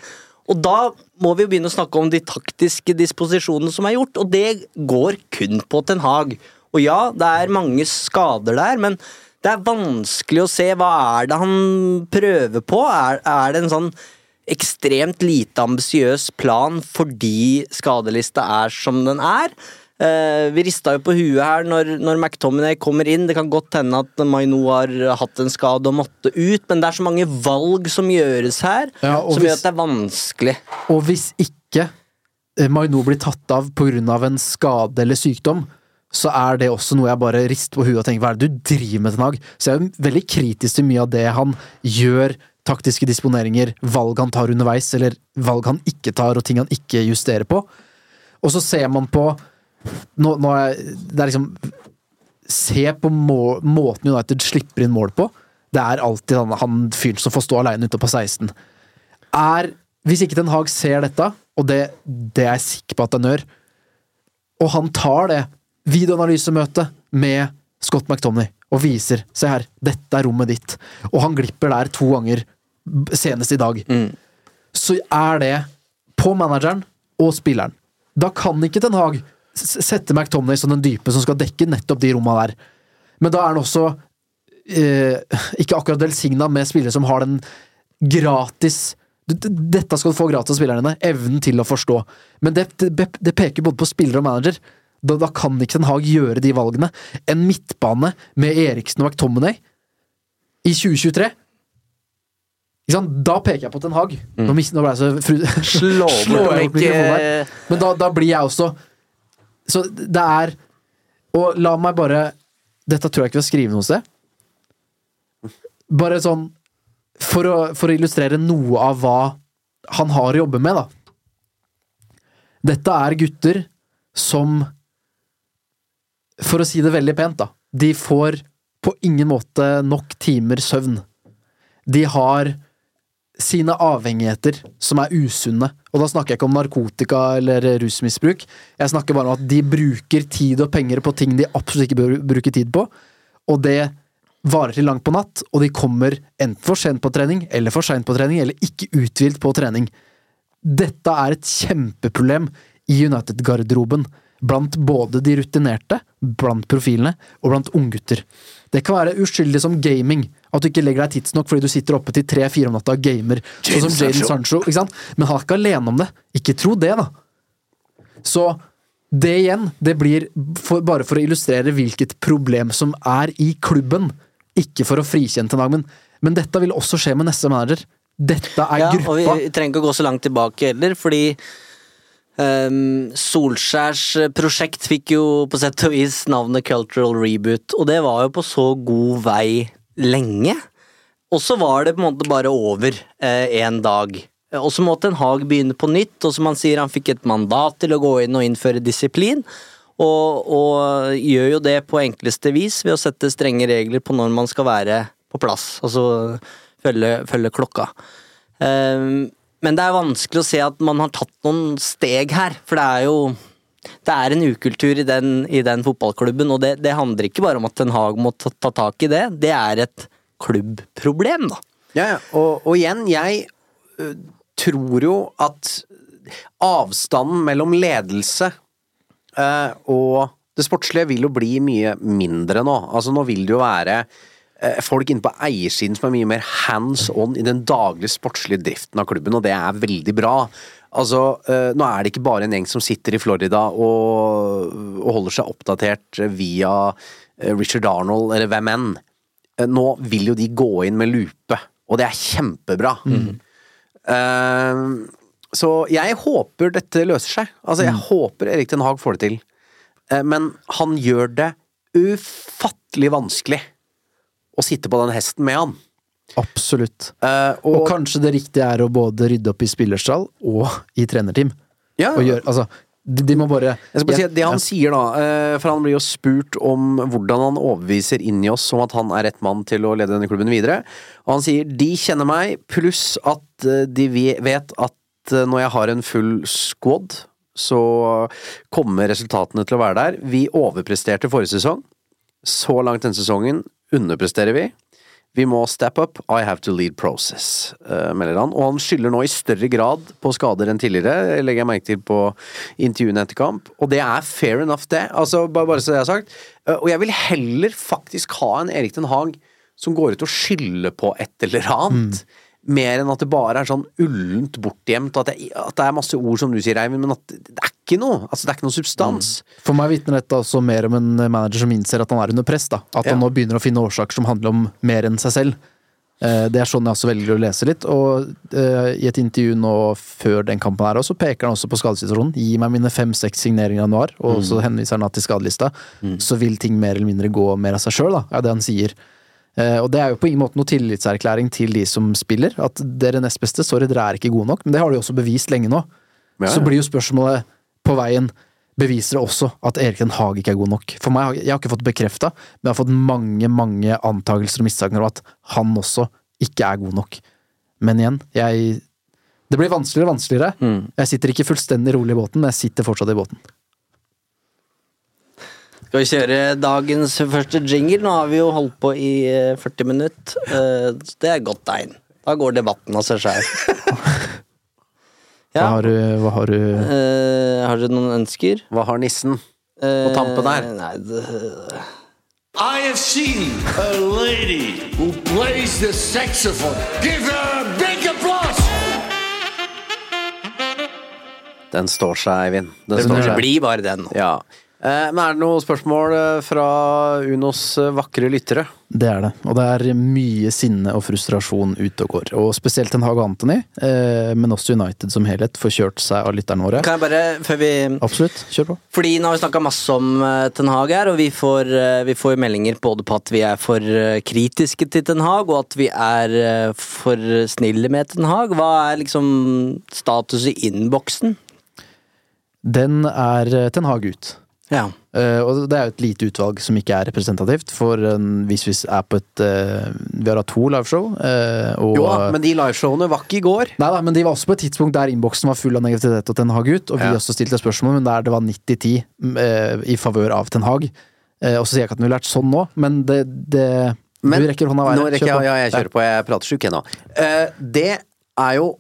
S5: Og da må vi jo begynne å snakke om de taktiske disposisjonene som er gjort, og det går kun på Ten Hag. Og ja, det er mange skader der, men det er vanskelig å se hva er det han prøver på. Er, er det en sånn ekstremt lite ambisiøs plan fordi skadelista er som den er? Eh, vi rista jo på huet her når, når McTominay kommer inn. Det kan godt hende at Maino har hatt en skade og måtte ut, men det er så mange valg som gjøres her,
S4: Ja,
S5: som
S4: hvis-
S5: gjør at det er vanskelig.
S4: Og hvis ikke eh, Maino blir tatt av pga. en skade eller sykdom, så er det også noe jeg bare rister på huet og tenker hva er det du driver med, Ten Hag? Så jeg er veldig kritisk til mye av det han gjør, taktiske disponeringer, valg han tar underveis, eller valg han ikke tar, og ting han ikke justerer på. Og så ser man på nå, nå er det er liksom Se på må, måten United slipper inn mål på. Det er alltid han, han fyren som får stå alene ute på 16 er Hvis ikke Den Haag ser dette, og det, det er jeg sikker på at han gjør, og han tar det videoanalysemøtet med Scott McTomney og viser Se her, dette er rommet ditt. Og han glipper der to ganger senest i dag. Så er det på manageren og spilleren. Da kan ikke Ten Hag sette McTomney som den dype som skal dekke nettopp de romma der. Men da er han også eh, ikke akkurat velsigna med spillere som har den gratis Dette skal du få gratis av spillerne dine. Evnen til å forstå. Men det, det, det peker både på spiller og manager. Da, da kan ikke Ten Hag gjøre de valgene. En midtbane med Eriksen og McTominay i 2023 ikke sant? Da peker jeg på Ten Hag. Nå, nå ble jeg så fru...
S5: Slå
S4: jeg bort mikrofonen. Men da, da blir jeg også Så det er Og la meg bare Dette tror jeg ikke vi har skrevet noe sted. Bare sånn for å, for å illustrere noe av hva han har å jobbe med, da. Dette er gutter som For å si det veldig pent, da. De får på ingen måte nok timer søvn. De har sine avhengigheter som er usunne. Og da snakker jeg ikke om narkotika eller rusmisbruk. Jeg snakker bare om at de bruker tid og penger på ting de absolutt ikke bør bruke tid på. Og det varer til langt på natt, og de kommer enten for sent på trening, eller for seint på trening, eller ikke uthvilt på trening. Dette er et kjempeproblem i United-garderoben. Blant både de rutinerte, blant profilene og blant unggutter. Det kan være uskyldig som gaming. At du ikke legger deg tidsnok fordi du sitter oppe til tre-fire om natta og gamer. Sånn som Jaden Sancho. Ikke sant? Men han er ikke alene om det. Ikke tro det, da. Så det igjen, det blir for, bare for å illustrere hvilket problem som er i klubben. Ikke for å frikjenne til Nagmen. men, dette vil også skje med neste manager. Dette er
S5: Ja, og vi trenger ikke å gå så langt tilbake heller, fordi ehm, Solskjærs prosjekt fikk jo på sett og vis navnet Cultural Reboot, og det var jo på så god vei lenge. Og så var det på en måte bare over eh, en dag. Og så måtte en Haag begynne på nytt, og som han sier, han fikk et mandat til å gå inn og innføre disiplin. Og, og gjør jo det på enkleste vis ved å sette strenge regler på når man skal være på plass. Altså følge, følge klokka. Ehm, men det er vanskelig å se at man har tatt noen steg her, for det er jo det er en ukultur i den, i den fotballklubben, og det, det handler ikke bare om at Ten Hag må ta, ta tak i det, det er et klubbproblem, da.
S3: Ja, ja. Og, og igjen, jeg tror jo at avstanden mellom ledelse ø, og det sportslige vil jo bli mye mindre nå. Altså, nå vil det jo være folk inne på eiersiden som er mye mer hands on i den daglige sportslige driften av klubben, og det er veldig bra. Altså, nå er det ikke bare en gjeng som sitter i Florida og, og holder seg oppdatert via Richard Arnold eller hvem enn. Eh, Nå vil jo de gå inn med lupe, og det er kjempebra. Eh, så jeg håper dette løser seg. Altså, jeg håper Erik Den Haag får det til. Eh, men han gjør det ufattelig vanskelig å sitte på den hesten med han.
S4: Absolutt.
S3: Uh,
S4: Og,
S3: og,
S4: kanskje det riktige er å både rydde opp i spillerstall og i trenerteam.
S3: ja,
S4: Og gjøre, altså, de, de må bare
S3: Jeg skal bare si Det han
S4: Ja.
S3: sier da, eh, for han blir jo spurt om hvordan han overbeviser inni oss om at han er rett mann til å lede denne klubben videre. Og han sier de kjenner meg, pluss at eh, de vet at når jeg har en full squad, så kommer resultatene til å være der. Vi overpresterte forrige sesong. Så langt denne sesongen underpresterer vi. Vi må step up, I have to lead process, eh, melder han. Og han skylder nå i større grad på skader enn tidligere, legger jeg merke til på intervjuene etter kamp. Og det er fair enough, det. Altså, bare, bare så det er sagt. Eh, og jeg vil heller faktisk ha en Erik Den Haag som går ut og skylder på et eller annet. Mer enn at det bare er sånn ullent bortgjemt, at, at det er masse ord som du sier, Eivind, men at det er ikke noe. Altså, det er ikke noe substans.
S4: For meg vitner dette også mer om en manager som innser at han er under press. da At han nå begynner å finne årsaker som handler om mer enn seg selv. Eh, Det er sånn jeg også velger å lese litt. Og eh, i et intervju nå før den kampen her også, peker han også på skadesituasjonen. Gi meg mine fem-seks signeringer i januar, og så henviser han til skadelista. Så vil ting mer eller mindre gå mer av seg sjøl, da, er det han sier. Eh, og det er jo på ingen måte noe tillitserklæring til de som spiller. At dere nest beste, sorry, dere er ikke gode nok. Men det har de også bevist lenge nå.
S3: Ja,
S4: Så blir jo spørsmålet på veien Beviser det også at Erik Den Haag ikke er god nok? For meg, Jeg har ikke fått bekrefta, men jeg har fått mange mange antakelser og mistanker om at han også ikke er god nok. Men igjen, jeg Det blir vanskeligere og vanskeligere.
S3: Mm.
S4: Jeg sitter ikke fullstendig rolig i båten, men jeg sitter fortsatt i båten.
S5: Skal vi kjøre dagens første jingle? Nå har vi jo holdt på i eh, 40 minutter. Eh, Det er godt tegn. Da går debatten av seg sjøl.
S4: Hva har du, hva har du
S5: Uh, har du noen ønsker?
S3: Hva har nissen?
S5: På
S3: tampen her?
S5: Nei, det,
S6: I have seen a lady who plays the saxophone. Give her a big applause!
S3: Den står seg, Eivind. Den
S5: det
S3: står seg.
S5: blir bare den.
S3: Ja. Eh, Men er det noen spørsmål eh, fra Unos eh, vakre lyttere?
S4: Det er det. Og det er mye sinne og frustrasjon ute og går. Og spesielt Ten Hag og Anthony, eh, men også United som helhet, får kjørt seg av lytterne våre.
S5: Kan jeg bare, før vi
S4: Absolutt, kjør på.
S5: Fordi nå har vi snakka masse om Ten Hag her, og vi får, vi får meldinger både på at vi er for kritiske til Ten Hag, og at vi er for snille med Ten Hag. Hva er liksom status i innboksen?
S4: Den er Ten Hag ut.
S5: Ja.
S4: Uh, og det er jo et lite utvalg som ikke er representativt, for eh, hvis vi er på et uh, Vi har hatt to liveshow, uh, og
S3: Jo men de liveshowene var ikke i går.
S4: Nei da, men de var også på et tidspunkt der innboksen var full av negativitet og Ten Hag ut, og vi
S3: Ja.
S4: også stilte spørsmål, men der det var 90-10 eh, i favør av Ten Hag. Og så sier jeg ikke at den ville vært sånn nå, men det, det
S3: Men
S4: Du rekker hånda
S3: i
S4: været. Kjør på.
S3: ja, jeg kjører på. Jeg prater sjuk ennå. Det er jo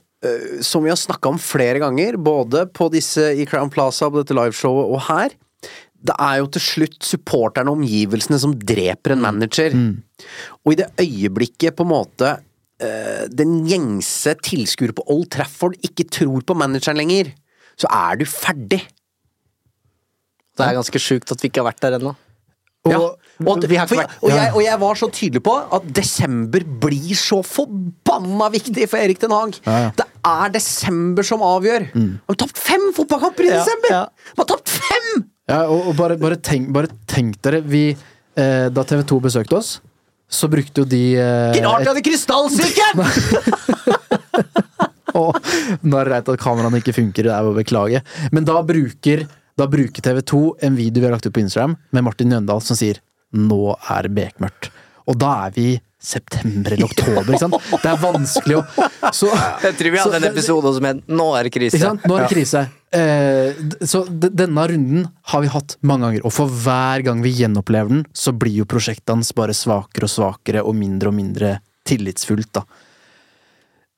S3: som vi har snakka om flere ganger, både på disse i Crown Plaza, på dette liveshowet og her. Det er jo til slutt supporterne og omgivelsene som dreper en manager. Og i det øyeblikket på en måte eh, den gjengse tilskuer på Old Trafford ikke tror på manageren lenger, så er du ferdig.
S5: Det er ganske sjukt at vi ikke har vært der ennå.
S3: Ja.
S4: Og,
S5: vi vært-
S3: og, jeg, og jeg var så tydelig på at desember blir så forbanna viktig for Erik Den Haag.
S4: Ja, ja.
S3: Det er desember som avgjør. Man har tapt fem fotballkamper i desember! Man har tapt fem!
S4: Ja, og, og bare, bare, tenk, bare tenk dere vi, eh, Da TV 2 besøkte oss, så brukte jo de eh,
S3: Ikke rart hadde krystallsyke!
S4: Og nå er det greit at kameraene ikke funker, det er å beklage. Men da bruker, da bruker TV 2 en video vi har lagt ut på Instagram med Martin Jøndal som sier 'nå er det bekmørkt'. Og da er vi september eller oktober, ikke sant? Det er vanskelig å så,
S5: Jeg tror vi
S4: så
S5: en episode som het 'Nå er det
S4: Ikke
S5: krise'.
S4: sant? Nå er det krise. Eh, så denne runden har vi hatt mange ganger, og for hver gang vi gjenopplever den, så blir jo prosjektet hans bare svakere og svakere og mindre og mindre tillitsfullt, da.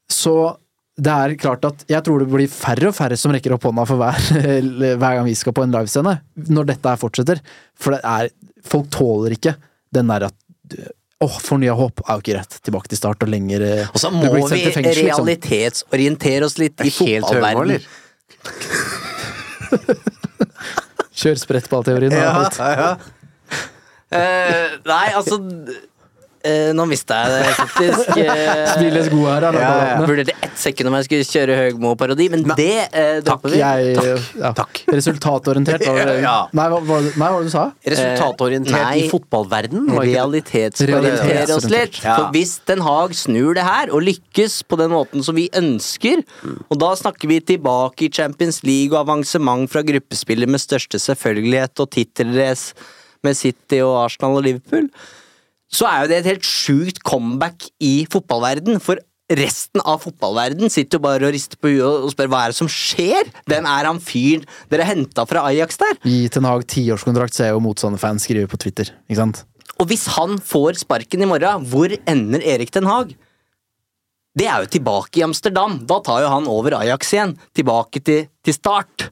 S4: Så det er klart at jeg tror det blir færre og færre som rekker opp hånda for hver, hver gang vi skal på en livescene, når dette her fortsetter. For det er Folk tåler ikke den der at Åh, fornya håp er jo ikke rett. Tilbake til start og lenger eh,
S5: Og så må vi
S4: fengsel, liksom.
S5: realitetsorientere oss litt i
S3: fotballverdenen.
S5: fotballverden.
S4: Kjør sprettballteorien Ja, ja.
S5: Uh, nei, altså eh, Nå mista jeg det faktisk. Uh,
S4: Smiles god her, er
S3: Ja, ja.
S4: ja,
S5: Vurderte ett sekund om jeg skulle kjøre Høgmo-parodi, men det eh, dropper vi.
S4: Jeg, ja. Resultatorientert, var det
S3: Ja.
S4: Nei, hva var nei, hva var det du sa?
S3: Resultatorientert
S5: Nei.
S3: i fotballverden?
S5: Realitetsorientere oss litt.
S3: Ja.
S5: For hvis Den Haag snur det her og lykkes på den måten som vi ønsker, og da snakker vi tilbake i Champions League og avansement fra gruppespillet med største selvfølgelighet og tittelrace med City og Arsenal og Liverpool, så er jo det et helt sjukt comeback i fotballverden. For resten av fotballverden sitter jo bare og rister på huet og spør hva er det som skjer? Hvem er han fyren dere henta fra Ajax der?
S4: Gi Ten Hag tiårskontrakt, ser jeg jo motstanderfans skrive på Twitter. Ikke sant?
S5: Og hvis han får sparken i morgen, hvor ender Erik Den Haag? Det er jo tilbake i Amsterdam. Da tar jo han over Ajax igjen. Tilbake til, til start.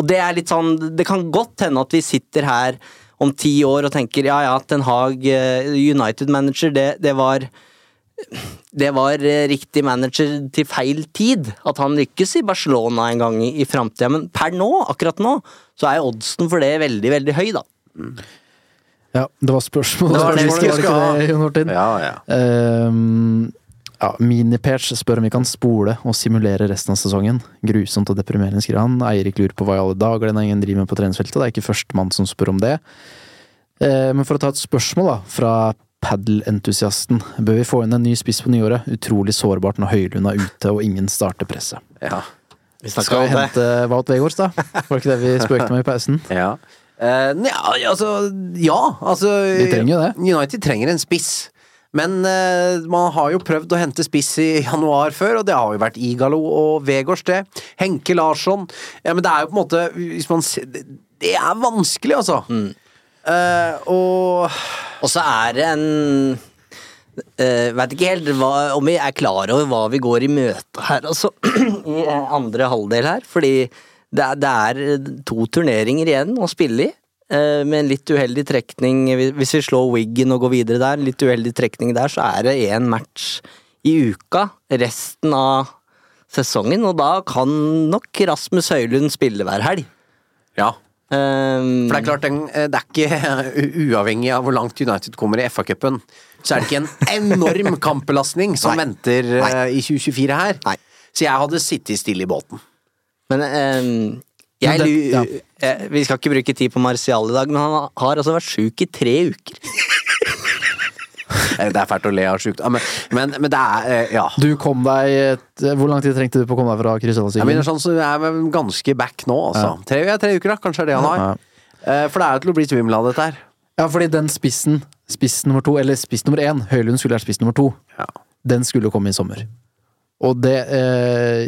S5: Og det er litt sånn Det kan godt hende at vi sitter her om ti år og tenker ja ja, Ten Hag eh, United-manager, det, det var det var eh, riktig manager til feil tid. At han lykkes i Barcelona en gang i, i framtida. Men per nå, akkurat nå, så er oddsen for det veldig, veldig høy, da.
S4: Ja, det var spørsmål.
S5: Det var det vi skulle
S4: Martin?
S3: Ja, ja.
S4: Ehm, ja, Minipatch spør om vi kan spole og simulere resten av sesongen. Grusomt og deprimerende, skriver han. Eirik lurer på hva i alle dager den ingen driver med på treningsfeltet. Det er ikke førstemann som spør om det. Eh, men for å ta et spørsmål da, fra padelentusiasten. Bør vi få inn en ny spiss på nyåret? Utrolig sårbart når Høylund er ute og ingen starter presset.
S3: ja.
S5: Vi
S4: Skal vi hente Wout Weghorst, da? Var det ikke det vi spøkte med i pausen?
S3: Ja. Uh, ja, altså Ja, altså
S4: Vi trenger jo det.
S3: United trenger en spiss. Men eh, man har jo prøvd å hente spiss i januar før, og det har jo vært Igalo og Vegårs, det. Henke Larsson. Ja, men det er jo på en måte Hvis man Det, er vanskelig, altså. Eh, og
S5: Og så er det en uh, Vet ikke helt hva, om vi er klar over hva vi går i møte her, altså. I eh, andre halvdel her. Fordi det er, det er to turneringer igjen å spille i. eh, med en litt uheldig trekning Hvis vi slår Wiggen og går videre der, litt uheldig trekning der, så er det én match i uka resten av sesongen. Og da kan nok Rasmus Høylund spille hver helg.
S3: Ja.
S5: Um,
S3: For det er klart, eh, det er ikke uavhengig av hvor langt United kommer i FA-cupen, så er det ikke en enorm kampbelastning som
S5: Nei.
S3: venter nei. i 2024 her.
S5: Nei.
S3: Så jeg hadde sittet stille i båten.
S5: Men ehm, jeg,
S4: det- ja.
S5: jeg, Vi skal ikke bruke tid på Martial i dag, men han har altså vært sjuk i tre uker.
S3: Eh, Det er fælt å le av sjukt. Men, men, men det er eh, Ja.
S4: Du kom deg et, Hvor lang tid trengte du på å komme deg fra
S3: Jeg mener sånn, så jeg er ganske back nå, altså. Tre, ja, tre uker, da. Kanskje er det han har.
S4: Ja.
S3: Eh, For det er jo til å bli svimmel av dette her.
S4: Ja, fordi den spissen, spiss nummer to, eller spiss nummer én, Høylund skulle vært spiss nummer to,
S3: Ja.
S4: den skulle komme i sommer. Og det eh,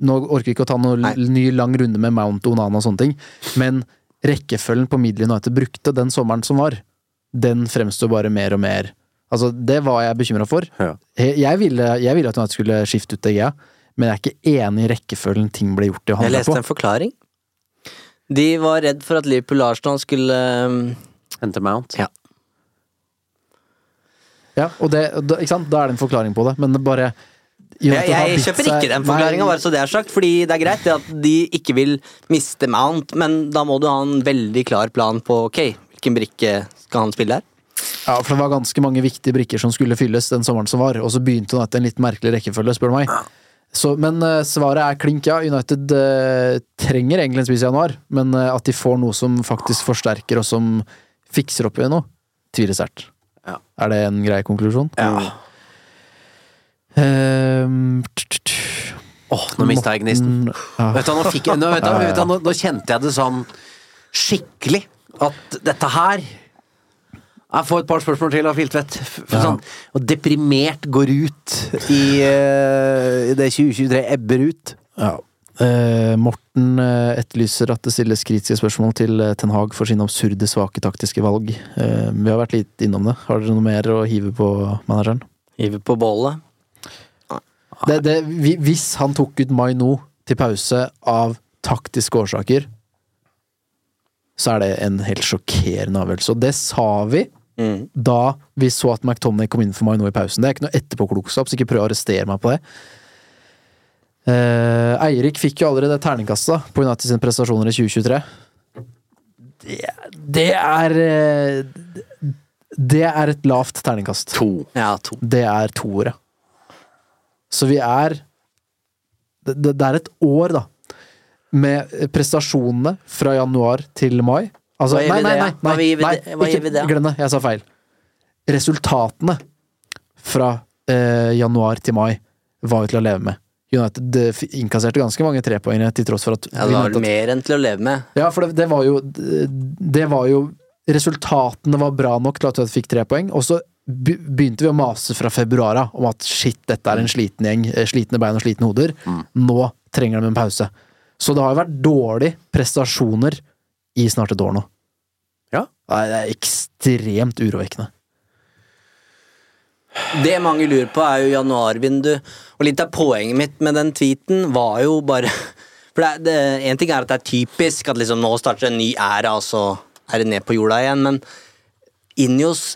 S4: Nå orker vi ikke å ta noen
S5: Nei.
S4: ny lang runde med Mount Onana og sånne ting, men rekkefølgen på Middle United brukte den sommeren som var, den fremstår bare mer og mer Altså, det var jeg bekymra for.
S3: Ja.
S4: Jeg ville, jeg ville at United skulle skifte ut DGA, men jeg er ikke enig i rekkefølgen ting ble gjort i å
S5: Jeg leste
S4: på.
S5: en forklaring. De var redd for at Liverpool Arsenal skulle um...
S3: Hente Mount.
S5: Ja.
S4: Ja, og det, da, ikke sant? da er det en forklaring på det, men det bare
S5: jeg, jeg kjøper ikke den forklaringa, bare så det er sagt. Fordi det er greit at de ikke vil miste Mount, men da må du ha en veldig klar plan på ok, hvilken brikke skal han spille her?
S4: Ja, for det var ganske mange viktige brikker som skulle fylles den sommeren som var, og så begynte United en litt merkelig rekkefølge, spør du meg. Så, men eh, svaret er klink ja. United eh, trenger egentlig en spiss i januar, men eh, at de får noe som faktisk forsterker og som fikser opp i noe, tviler sterkt.
S3: Ja.
S4: Er det en grei konklusjon?
S3: Ja.
S4: Ehm,
S3: Åh, nå mista jeg gnisten. Vet du, nå, fikk nå, vet du, vet du, nå, nå kjente jeg det sånn skikkelig. At dette her Jeg får et par spørsmål til av Filtvedt. Ja. Sånn, og deprimert går ut i, uh, i det 2023 ebber ut.
S4: Ja. Eh, Morten eh, etterlyser at det stilles kritiske spørsmål til Ten Hag for sine absurde, svake taktiske valg. Eh, vi har vært litt innom det. Har dere noe mer å hive på manageren?
S5: Hive på bålet.
S4: Det, det, hvis han tok ut Mai nå til pause av taktiske årsaker, så er det en helt sjokkerende avgjørelse. Og det sa vi
S5: Mm.
S4: da vi så at McTonney kom inn for Mai nå i pausen. Det er ikke noe etterpåklokskap, så ikke prøv å arrestere meg på det. Eh, Eirik fikk jo allerede terningkastet på United sine prestasjoner i 2023. Det, det er eh, Det er et lavt terningkast.
S3: To.
S5: Ja, to.
S4: Det er toere. Så vi er det, det, det er et år, da, med prestasjonene fra januar til mai. Altså,
S5: Hva
S4: nei, nei, nei, nei, nei,
S5: vi
S4: ikke glem det, jeg sa feil. Resultatene fra eh, januar til mai var jo til å leve med. United innkasserte ganske mange trepoengere til tross for at
S5: Ja, det var
S4: at-
S5: mer enn til å leve med.
S4: ja, for det, det var jo Det var jo Resultatene var bra nok til at vi fikk tre poeng, og så begynte vi å mase fra februar av om at shit, dette er en sliten gjeng, eh, slitne bein og slitne hoder. Nå trenger de en pause. Så det har jo vært dårlige prestasjoner i snart et år nå.
S3: Ja.
S4: Det er ekstremt urovekkende.
S5: Det mange lurer på, er jo januarvindu. Og litt av poenget mitt med den tweeten var jo bare For det, det, En ting er at det er typisk at liksom nå starter en ny æra, og så er det ned på jorda igjen, men Injos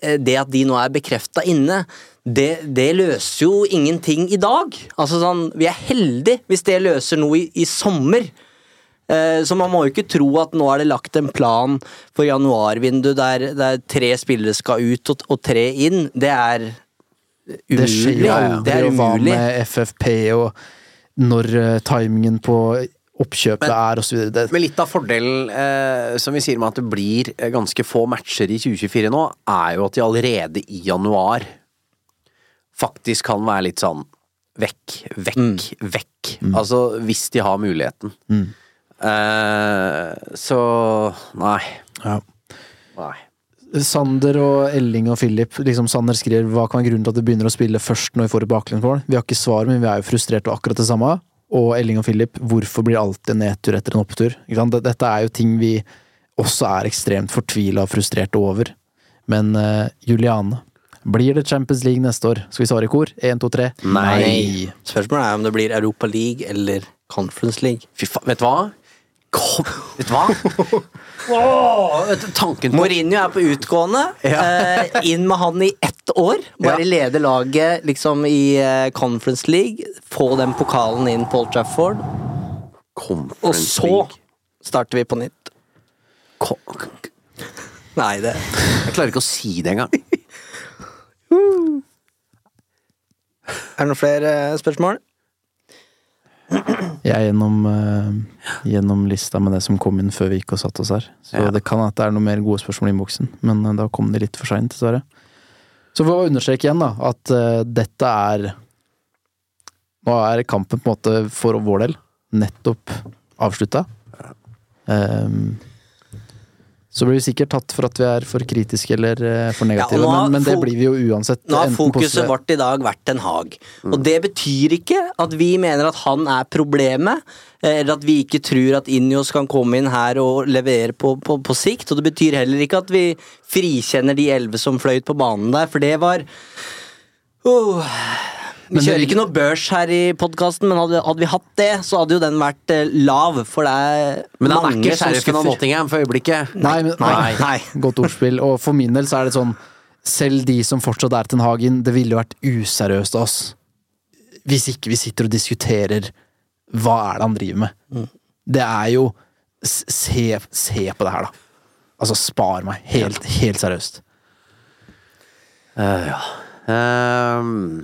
S5: Det at de nå er bekrefta inne, det, det løser jo ingenting i dag. Altså sånn, Vi er heldige hvis det løser noe i, i sommer. Eh, Så man må jo ikke tro at nå er det lagt en plan for januarvinduet der, der tre spillere skal ut og, og tre inn. Det er umulig.
S4: Det skjer jo aldri,
S5: er
S4: hva med FFP og når eh, timingen på oppkjøpet er, og så videre.
S3: Men litt av fordelen eh, som vi sier med at det blir eh, ganske få matcher i 2024 nå, er jo at de allerede i januar faktisk kan være litt sånn vekk, vekk, vekk. Altså hvis de har muligheten. Eh, så nei.
S4: Ja.
S3: Nei.
S4: Sander og Elling og Philip liksom Sander skriver hva kan være grunnen til at de begynner å spille først når vi får et baklengsmål. Vi har ikke svar, men vi er jo frustrerte og akkurat det samme. Og Elling og Philip, hvorfor blir det alltid en nedtur etter en opptur? Ikke sant? Dette er jo ting vi også er ekstremt fortvila og frustrerte over. Men uh, Juliane, blir det Champions League neste år? Skal vi svare i kor? Én, to, tre?
S3: Nei.
S5: Spørsmålet er om det blir Europa League eller Conference League.
S3: Fy faen, vet du hva? Kom, vet du hva? Oh, vet du, tanken på
S5: Mourinho er på utgående. Eh, inn med han i ett år. Bare
S3: Ja.
S5: lede laget liksom i eh, Conference League. Få den pokalen inn på Old Trafford. Og så
S3: League.
S5: starter vi på nytt.
S3: Ko-
S5: Nei, det
S3: Jeg klarer ikke å si det engang.
S5: Er det noen flere eh, spørsmål?
S4: Jeg er gjennom, uh, gjennom lista med det som kom inn før vi gikk og satte oss her. Så
S3: Ja.
S4: det kan at det er noen mer gode spørsmål i innboksen, men uh, da kom de litt for seint, dessverre. Så for å understreke igjen, da, at uh, dette er Nå er kampen på en måte for vår del nettopp avslutta. Um, så blir vi sikkert tatt for at vi er for kritiske eller eh, for negative,
S5: ja,
S4: men, men det blir vi jo uansett.
S5: Nå har fokuset
S4: positive-
S5: vårt i dag vært Ten Hag. Og det betyr ikke at vi mener at han er problemet, eh, eller at vi ikke tror at Injos kan komme inn her og levere på, på, på sikt. Og det betyr heller ikke at vi frikjenner de elleve som fløyt på banen der, for det var oh. Vi kjører ikke noe børs her i podkasten, men hadde, hadde vi hatt det, så hadde jo den vært eh, lav, for det er
S3: Men han er ikke sheriffen av. Nottingham for øyeblikket.
S4: Nei, men,
S5: Nei.
S4: nei. Godt ordspill. Og for min del så er det sånn Selv de som fortsatt er Ten Hagen, det ville vært useriøst av oss hvis ikke vi sitter og diskuterer hva er det han driver med. Det er jo Se, se på det her, da. Altså, spar meg. Helt, helt seriøst.
S3: Uh, ja. Ehm,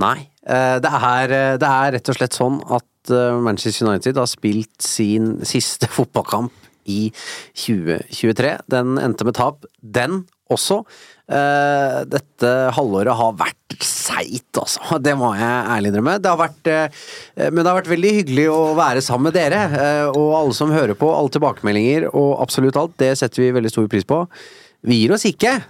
S3: nei. eh, det, er, eh, det er rett og slett sånn at eh, Manchester United har spilt sin siste fotballkamp i 2023. Den endte med tap, den også. Eh, dette halvåret har vært seigt, altså. Det må jeg ærlig innrømme. Det har vært, men det har vært veldig hyggelig å være sammen med dere. og alle som hører på, alle tilbakemeldinger og absolutt alt. Det setter vi veldig stor pris på. Vi gir oss ikke.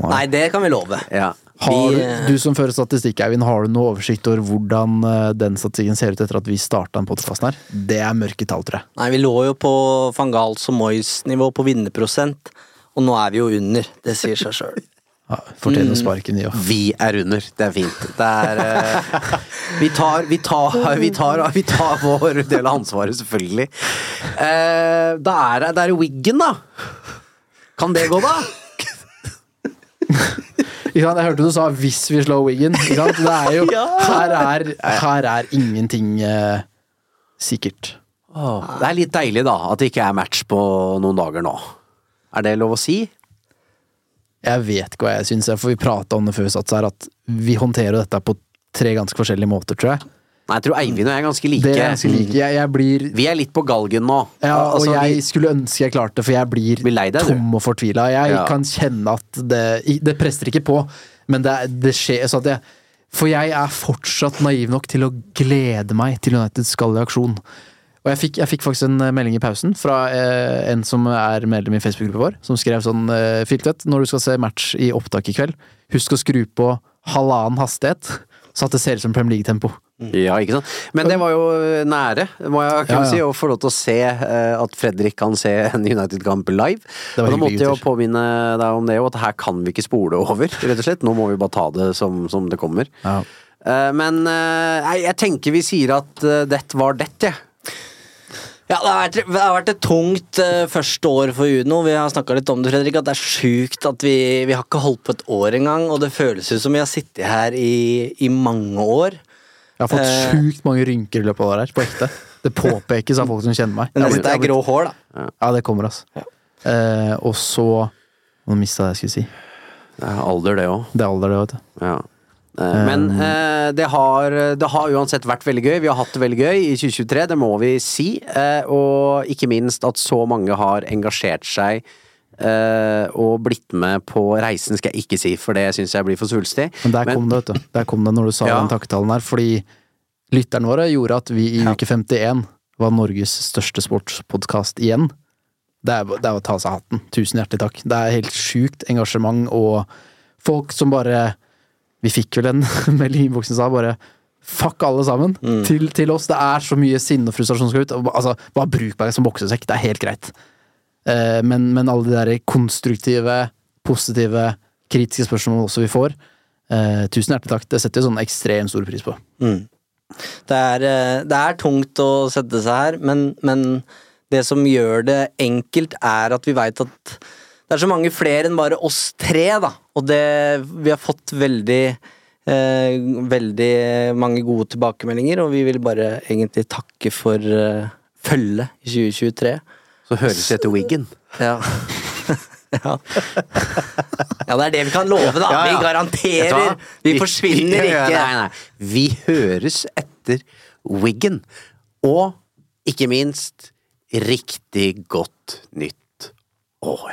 S5: Nei, det kan vi love.
S3: Ja.
S4: Har du,
S5: eh,
S4: du som fører statistikk, Eivind, har du noe oversikt over hvordan eh, den statistikken ser ut etter at vi starta den podkasten her? Det er mørke tall, tror jeg.
S5: Nei, vi lå jo på van Gahls og Moyes nivå på vinnerprosent, og nå er vi jo under. Det sier seg sjøl.
S4: Ja, Fortjener sparken, de òg.
S3: Vi er under. Det er fint. Det er uh, vi, tar, vi, tar, vi, tar, vi tar vår del av ansvaret, selvfølgelig. Uh, da er det, det er Wiggen, da. Kan det gå, da?
S4: Ikke sant? Jeg hørte du sa 'hvis vi slår Wiggen'. Ikke sant? Det er jo, her, er, her er ingenting eh, sikkert.
S3: Det er litt deilig, da, at det ikke er match på noen dager nå. Er det lov å si?
S4: Jeg vet ikke hva jeg syns, for vi prata om det før vi satt her, at vi håndterer dette på tre ganske forskjellige måter, tror jeg.
S3: Nei, jeg tror Eivind og jeg er ganske like.
S4: Er ganske like. Jeg, jeg blir
S3: Vi er litt på galgen nå.
S4: Ja, og
S3: Altså,
S4: jeg
S3: vi-
S4: skulle ønske jeg klarte det, for jeg blir,
S3: deg, du.
S4: tom og fortvila. Jeg
S3: Ja.
S4: kan kjenne at det Det presser ikke på, men det, det skjer så at jeg For jeg er fortsatt naiv nok til å glede meg til United skal i aksjon. Og jeg fikk, jeg fikk faktisk en eh, melding i pausen fra eh, en som er medlem i Facebook-gruppa vår, som skrev sånn eh, Filtvedt, når du skal se match i opptak i kveld, husk å skru på halvannen hastighet, så at det ser ut som Premier League-tempo.
S3: Ja, ikke sant. Men det var jo nære, må jeg kunne
S4: Ja, ja.
S3: si, å få lov til å se eh, at Fredrik kan se en United-kamp live. Og da måtte jeg jo påminne deg om det, og at her kan vi ikke spole over, rett og slett. Nå må vi bare ta det som, som det kommer.
S4: Ja.
S3: Eh, men eh, jeg tenker vi sier at det var det, jeg.
S5: Ja, det har, vært, det har vært et tungt uh, første år for Uno. Vi har snakka litt om det, Fredrik, at det er sjukt at vi, vi har ikke holdt på et år engang. Og det føles ut som vi har sittet her i, i mange år.
S4: Jeg har fått
S5: uh,
S4: sjukt mange rynker i løpet av det her, på ekte. Det påpekes av folk som kjenner meg. Det
S5: dette er grå hår, da.
S4: Ja, det kommer, altså. Eh, og så Nå mista jeg det jeg skulle si.
S3: Det er alder, det òg.
S4: Det er alder, det, vet du.
S3: Ja. Eh, Men eh, det, har, det har uansett vært veldig gøy. Vi har hatt det veldig gøy i 2023, det må vi si. Eh, Og ikke minst at så mange har engasjert seg eh, og blitt med på reisen, skal jeg ikke si, for det syns jeg blir for svulstig.
S4: Men der kom det, vet du. Der kom det når du sa
S3: Ja.
S4: den takketalen her. Fordi lytterne våre gjorde at vi i uke 51 var Norges største sportspodkast igjen. Det er, det er å ta seg hatten. Tusen hjertelig takk. Det er helt sjukt engasjement og folk som bare Vi fikk vel en melding i innboksen som sa bare Fuck alle sammen til, til oss. Det er så mye sinne og frustrasjon som skal ut. Altså, bare bruk meg som boksesekk. Det er helt greit. Eh, men, men alle de der konstruktive, positive, kritiske spørsmålene også vi får, eh, tusen hjertelig takk. Det setter jo sånn ekstremt stor pris på.
S5: Det er, eh, det er tungt å sette seg her, men, men det som gjør det enkelt, er at vi veit at det er så mange flere enn bare oss tre, da. Og det Vi har fått veldig eh, Veldig mange gode tilbakemeldinger, og vi vil bare egentlig takke for eh, følget i 2023.
S3: Så høres det etter Wiggen.
S5: Ja. ja. ja, det er det vi kan love, da.
S3: Ja, ja.
S5: Vi garanterer.
S3: Vi,
S5: Vi forsvinner
S3: vi-
S5: ikke.
S3: Nei, nei. Vi høres etter Wiggen. Og ikke minst riktig godt nytt år.